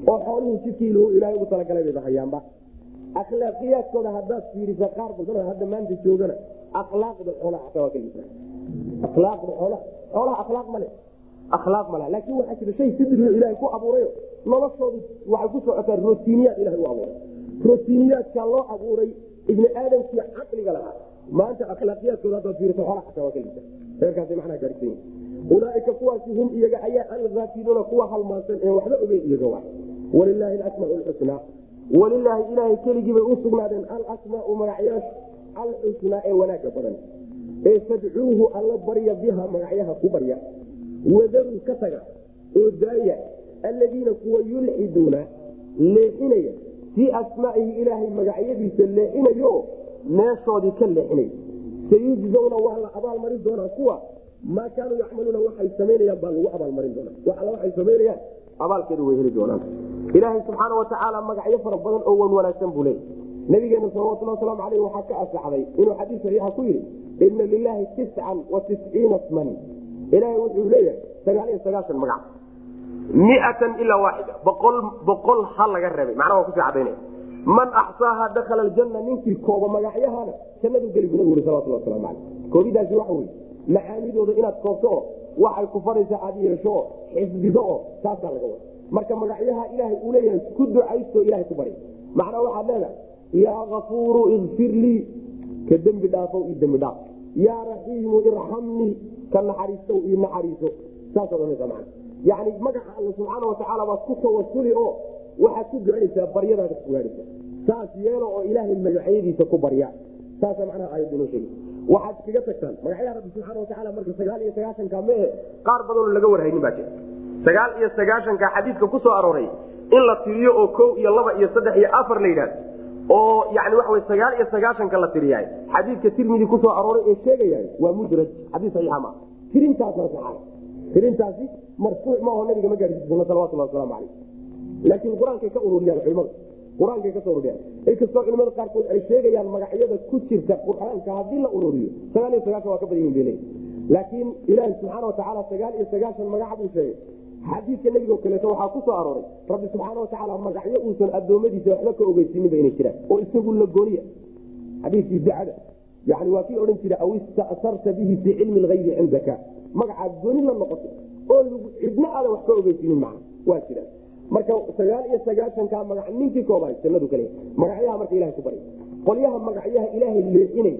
Oo xooluhu jidkii ilaahay ugu talagalay bayba hayaanba akhlaaqiyaadkooda haddaad fiirisa qaar badan hadda maanta joogana akhlaaqda xoolaha xataa waa ka liita akhlaaqda xoolaha xoolaha akhlaaq male akhlaaq mala laakiin waxaa jira shay sidriyo ilaahay ku abuurayo noloshoodu waxay ku socotaa rotiiniyaad ilahay u abuuray. Rotiiniyaadkaa loo abuuray ibni aadamkii caqliga lahaa. Maanta akhlaaqiyaadkooda haddaad fiiriso xoolaha xataa waa ka liita. Reerkaasay macnaha gaarsiin yihiin ulaaika kuwaasi hum iyaga ayaa alaafiluuna kuwa halmaansan ee waxba ogeyn iyaga wa walilaahi alasmaau lxusnaa walilaahi ilaahay keligii bay u sugnaadeen alasmaau magacyaasha alxusnaa ee wanaaga badan ee fadcuuhu alla barya biha magacyaha ku barya. Wadaruu ka taga oo daaya alladiina kuwa yulxiduuna leexinaya fii asmaa'ihi ilaahay magacyadiisa leexinayo meeshoodii ka leexinaya sayujzawna waa la abaalmarin doonaa kuwa maa kaanuu yacmaluuna waxay samaynayaan baa lagu abaalmarin doonaa. Wax alla waxay samaynayaan abaalkeedu way heli doonaan. Ilaahay subxaana watacaala magacyo fara badan oo wan wanaagsan buu leeyay nabigeena salawatuli wasalaamu aleyh waxaa ka asaxday inuu xadiis saxiixa ku yidhi ina lilaahi tiscan wa tisciina sman. Ilaahay wuxuu leeyahay sagaal iyo sagaashan magac. Miatan ilaa waaxida boqol boqol ha laga reebay macnaha waa ku sii cadaynaya man axsaaha dakhala aljanna ninkii kooba magacyahana jannadu geli bu nabigu salawatuli waslamu aleyh koobidaasi waxa weye macaanidooda inaad koobto oo waxay ku faraysa aad yeesho oo xifdido oo taasaa laga wada marka magacyaha ilaahay uu leeyahay ku ducaysto ilahay ku bari macnaa waxaad leedahay yaa kafuuru ikfir lii ka dembi dhaafow io dembi dhaaf. Yaa raxiimu irxamnii ka naxariistow io naxariiso. Saasaad ohanaysa mana yani magaca alla subxaana watacaala baad ku tawasuli oo waxaad ku ducaysaa baryadaada ku gaadhaysa saas yeelo oo ilaahay magacyadiisa ku barya. Saasa macnaha aayadda inoo waxaad iskaga tagtaan magacyaha rabbi subxaana watacaala marka sagaal iyo sagaahanka mehe qaar badanoo laga warhaynin baa jira. Sagaal iyo sagaashanka xadiidka ku arooray in la tiriyo oo kow iyo laba iyo saddex iyo afar la yidhahdo oo yani waxa wy sagaal iyo sagaashanka la tiriyahay xadiidka tirmidi ku soo arooray ee sheegayahay waa mudraj xadiis saxiixa maa tirintaasna saxaay. Tirintaasi marfuuc maaho nabiga ma gaarsiisano salawatullah wasalaamu calayh. Laakiin qur'aankay ka ururiyaan culimada qur'aankay ka soo ururiyaan. Inkastoo culimada qaarkood ay sheegayaan magacyada ku jirta qur'aanka haddii la ururiyo sagaal iyo sagaashan waa ka badan yihiin bale laakiin ilaahi subxaana watacaala sagaal iyo sagaashan magaca buu sheegay xadiidka nebigo kaleeto waxaa ku arooray rabbi subxaana watacaala magacyo uusan addoommadiisa waxba ka ogeysininba inay jiraan oo isagu la gooniya. Xadiiskii dacada yani waa kii odhan jira aw ista'sarta bihi fii cilmi lgaybi cindaka magacaad gooni la noqoto oo cidna aadan wax ka ogeysinin maa waa jiraan. Marka sagaal iyo sagaahanka magac ninkii koobaay jannadu kale magacyaha marka ilahay ku bary qolyaha magacyaha ilaahay leexinay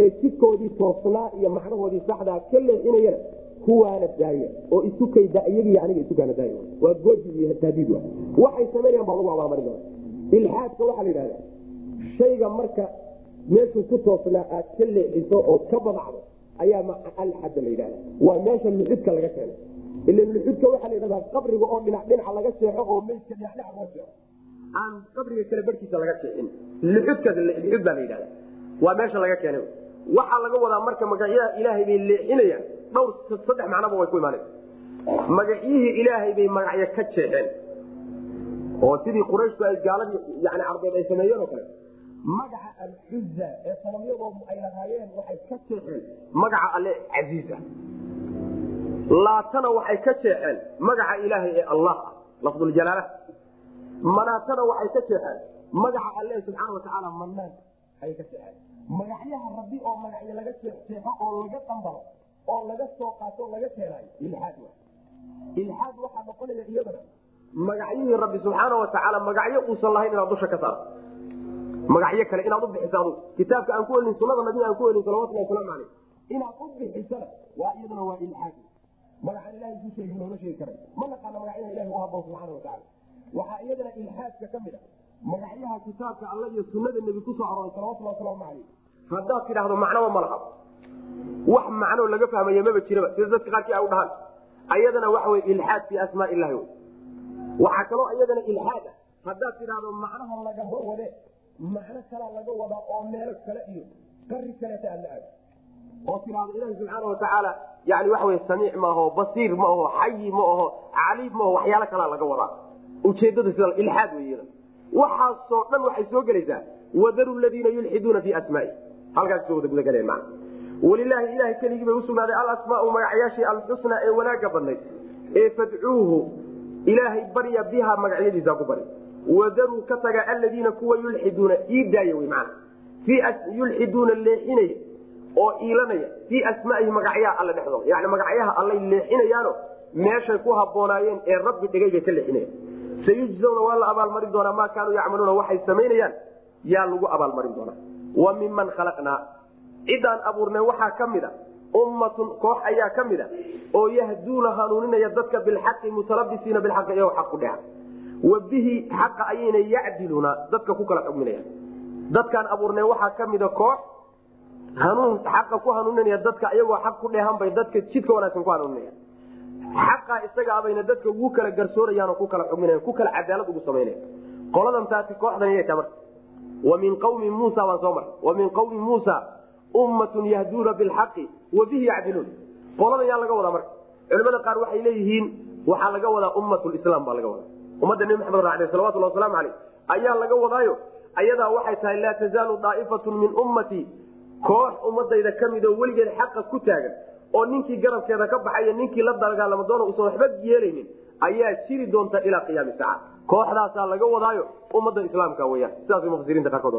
ee jidkoodii toosnaa iyo macnahoodii saxdaa ka leexinayana kuwaana daaya oo isukayda iyagii aniga isukaana daaya. Waa gooji iyo taadiid wa waxay samaynayaan baa lagu abaalmarin doona ilxaadka waxaa la yidhahdaa shayga marka meeshuu ku toosnaa aad ka leexiso oo ka badacdo ayaa alxadda la yidhahda waa meesha luxudka laga keenay ila luxudka waxaa la yidhahdaa qabriga oo dhinac dhinaca laga seexo oo meydka dhinac loo seexo. Aan qabriga kale barkiisa laga seexin. Luxudka luxud baa la yidhahda waa meesha laga keenay. Waxaa laga wadaa marka magacyaha ilaahay bay leexinayaan dhowr saddex macnaba way ku imaanaysa. Magacyihii ilaahay bay magacyo ka jeexeen. Oo sidii qurayshku ay gaaladii yani carbeed ay sameeyeen oo kale. Magaca alxuza ee sanamyadoodu ay lahaayeen waxay ka jeexeen magaca alle casiiz ah laatana waxay ka jeexeen magaca ilaahay ee allah ah lafduljalaala manaatana waxay ka jeexeen magaca alle subxaana watacaala manaan ayay ka jeexeen. Magacyaha rabbi oo magacyo laga jeexjeexo oo laga dambalo oo laga soo qaato o laga keenaayo ilxaad wa. Ilxaad waxaa noqonaya iyadana magacyihii rabbi subxaana watacaala magacyo uusan lahayn inaad dusha ka saarto magacyo kale inaad u bixiso adugu kitaabka aan ku helin sunada nabiga aan ku helin salawatullah wasalaamu caleyh inaad u bixisana waa iyaduna waa ilxaad magacan ilahay ku sheegi loola sheegi karay. Ma naqaana magacyaha ilahi u haboon subxana watacaala waxaa iyadana ilxaadka ka mid a magacyaha kitaabka alla iyo sunada nebi ku soo arooray salawatullah wasalaamu caleyh haddaad tidhaahdo macnoba ma laha wax macno laga fahmaya maba jiraba. Sida dadka qaarkii u dhahaan. Ayadana waxa wey ilxaad fii asmaa illahi wey waxaa kaloo iyadana ilxaad ah. Haddaad tidhaahdo macnaha lagaba wade macno kalaa laga wadaa oo meelo kale iyo qari kaleeta aad la aado
oo tiraahdo ilahi subxaana watacaala yani waxa wey samiic maaho basiir ma aho xayi ma aho caliim maaho waxyaalo kalaa laga wadaa ujeedada sida ilxaad wey waxaasoo dhan waxay soo gelaysaa. Wadaru ladiina yulxiduuna fi asmaai. Halkaas soo wada gudagaleen maa walilaahi ilahay keligii bay usugnaaday alasmaau magacyaashii alxusnaa ee wanaaga badnayd ee fadcuuhu ilaahay barya biha magacyadiisa ku bari wadaruu ka taga aladiina kuwa yulxiduuna ii daaya wy mana yulxiduuna leexinaya oo iilanaya fii asmaaihi magacyaha alle dhexdooda. Yani magacyaha allay leexinayaano meeshay ku haboonaayeen ee rabbi dhigay bay ka leexinayan sayujzawna waa la abaalmarin doonaa maa kaanuu yacmaluuna waxay samaynayaan yaa lagu abaalmarin doonaa. Wa miman khalaqnaa ciddaan abuurnay waxaa ka mid a ummatun koox ayaa ka mid a oo yahduuna hanuuninaya dadka bilxaqi mutalabisiina bilxaqi iyagoo xaq ku dheha wa bihi xaqa ayayna yacdiluuna dadka ku kala xugminayaan dadkaan abuurnay waxaa ka mida koox hanuun xaqa ku hanuuninaya dadka iyagoo xaq ku dheehan bay dadka jidka wanaagsan ku hanuuninaya. Xaqa isaga abayna dadka ugu kala garsoorayaan oo ku kala xugminaya ku kala cadaalad ugu samaynaya qoladan taasi kooxdan iyay tamarta wa min qawmi muusa baan soo maray wa min qawmi muusa ummatun yahduuna bilxaqi wa bihi yacdiluun. Qoladan yaa laga wadaa marka. Culimada qaar waxay leeyihiin waxaa laga wadaa ummatulislaam baa laga wadaa. Ummadda nebi maxamed raacday salawatullah wasalaamu caleyh ayaa laga wadaayo ayadaa waxay tahay laa tazaalu daa'ifatun min ummatii koox ummadayda ka mid oo weligeed xaqa ku taagan oo ninkii garabkeeda ka baxaya ninkii la dagaalama doona usan waxba yeelaynin ayaa jiri doonta ilaa qiyaami saaca kooxdaasaa laga wadaayo ummadda islaamka weyaan sidaasay mufasiriinta qaarkood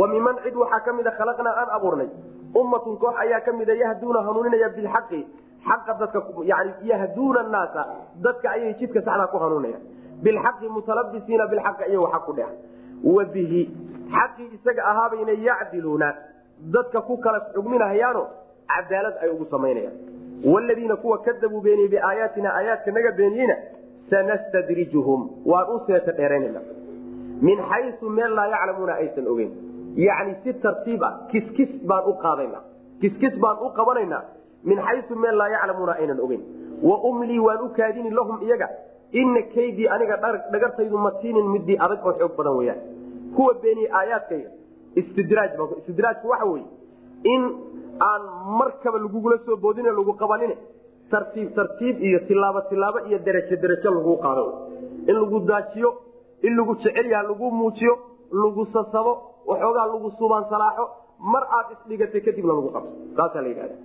wa miman cid waxaa ka mida khalaqnaa aan abuurnay. Ummatun koox ayaa ka mida yahduuna hanuuninaya bilxaqi. Xaqa dadka yani yahduuna naasa dadka ayay jidka saxdaa ku hanuuninayaan bilxaqi mutalabisiina bilxaqi iyagoo xaq ku dheha wa bihi xaqii isaga ahaabayna yacdiluuna. Dadka ku kala xugminahayaano cadaalad ay ugu samaynayaan. Wladiina kuwa kadabuu beeniyey biaayaatina aayaadka naga beeniyeyna sanastadrijuhum. Waan u seeta dheeraynana min xayu meel laa yaclamuuna aysan ogeyn. Yacni si tartiib ah kiskis baan u qaadana kiskis baan u qabanaynaa. Min xayu meel laa yaclamuuna aynan ogeyn. Wa umlii waan u kaadini lahum iyaga. Ina kaydii aniga dhagartaydu matiinin midii adag oo xoog badan weyaan kuwa beeniyey aayaadkayga istidraaj istidraajku waxa weye in aan markaba lagugula soo boodin lagu qabanin tartiib tartiib iyo tilaabo tilaabo iyo derajo derajo lagu qaado. In lagu daajiyo in lagu jecel yaha lagu muujiyo lagu sasabo waxoogaa lagu subaan salaaxo mar aad isdhigatay kadibna lagu qabto. Saasaa la yidhahda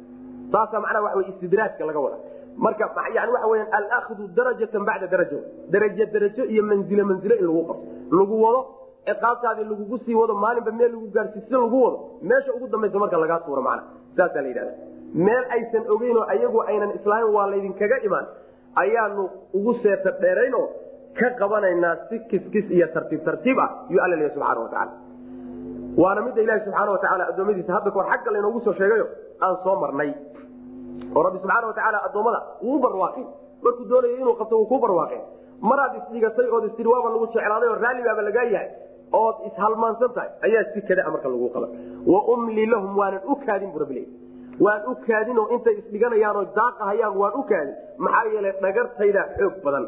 saasa macnaha waxa wey istidraajka laga wada marka yani waxa weya alahdu darajatan bacda daraja derajo derajo iyo manzilo manzilo in lagu qabto. Lagu wado ciqaabtaadii lagugu sii wado maalinba meel lagu gaarsiis lagu wado meesha ugu dambaysa marka lagaa tuuro macna. Saasaa la yidhahda meel aysan ogeyn oo ayagu aynan islaamin waa laydinkaga imaan. Ayaanu ugu seeta dheerayn oo ka qabanaynaa si kiskis iyo tartiib tartiib ah yuu alla leeya subxana watacaala waana midda ilahi subxaana watacaala addoommadiisa hadda kahor xagga laynoogu soo sheegayo aan soo marnay. Oo rabbi subxaana watacaala addoommada wuu barwaaqin. Markuu doonayo inuu qabto wuu kuu barwaaqin. Maraad isdhigatay ood istiri waaba lagu jeclaaday oo raalli baaba lagaa yahay ood ishalmaansan tahay ayaa si kada marka lagu qaba wa umli lahum waanan u kaadin bu rabbi waan u kaadin oo intay isdhiganayaan oo daaqahayaan waan u kaadin. Maxaa yeelay dhagartayda xoog badan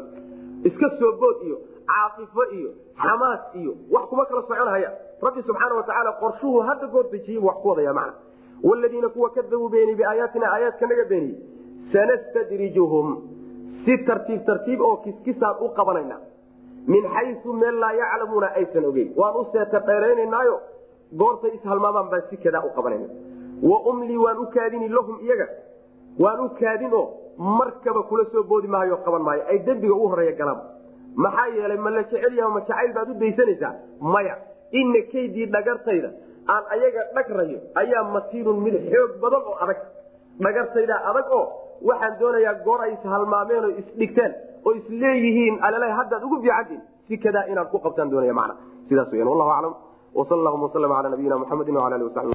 iska soo bood iyo caaifo iyo xamaas iyo wax kuma kala soconhaya. Rabbi subxaana watacaala qorshuhu hadda goor dejiyey wax ku wadaya macna. Wladiina kuwa kadabuu beeniy biaayaatina aayaadka naga beeniyey sanastadrijuhum. Si tartiib tartiib oo kiskisaan u qabanayna min xayu meel laa yaclamuuna aysan ogeyn. Waan u seeta goortay ishalmaamaan baan si kadaa u qabanayna wa umlii waan u kaadini lahum iyaga. Waan u kaadin oo markaba kula soo boodi maayo qaban maayo. Ay dembiga u horreeya galaan maxaa yeelay ma la jecel yaha ma jacayl baad u daysanaysaa? Maya ina kaydii dhagartayda aan ayaga dhagrayo ayaa matiinun mid xoog badan oo adag. Dhagartaydaa adag oo waxaan doonayaa goor ay ishalmaameen oo isdhigteen oo isleeyihiin alala haddaad ugu fiicantiin. Si kadaa inaad ku qabtaan doonaya mana sidaas weyaan wallahu aclam. Wsal allahuma waslama cala nabiyina muxamedin wala ali wasabi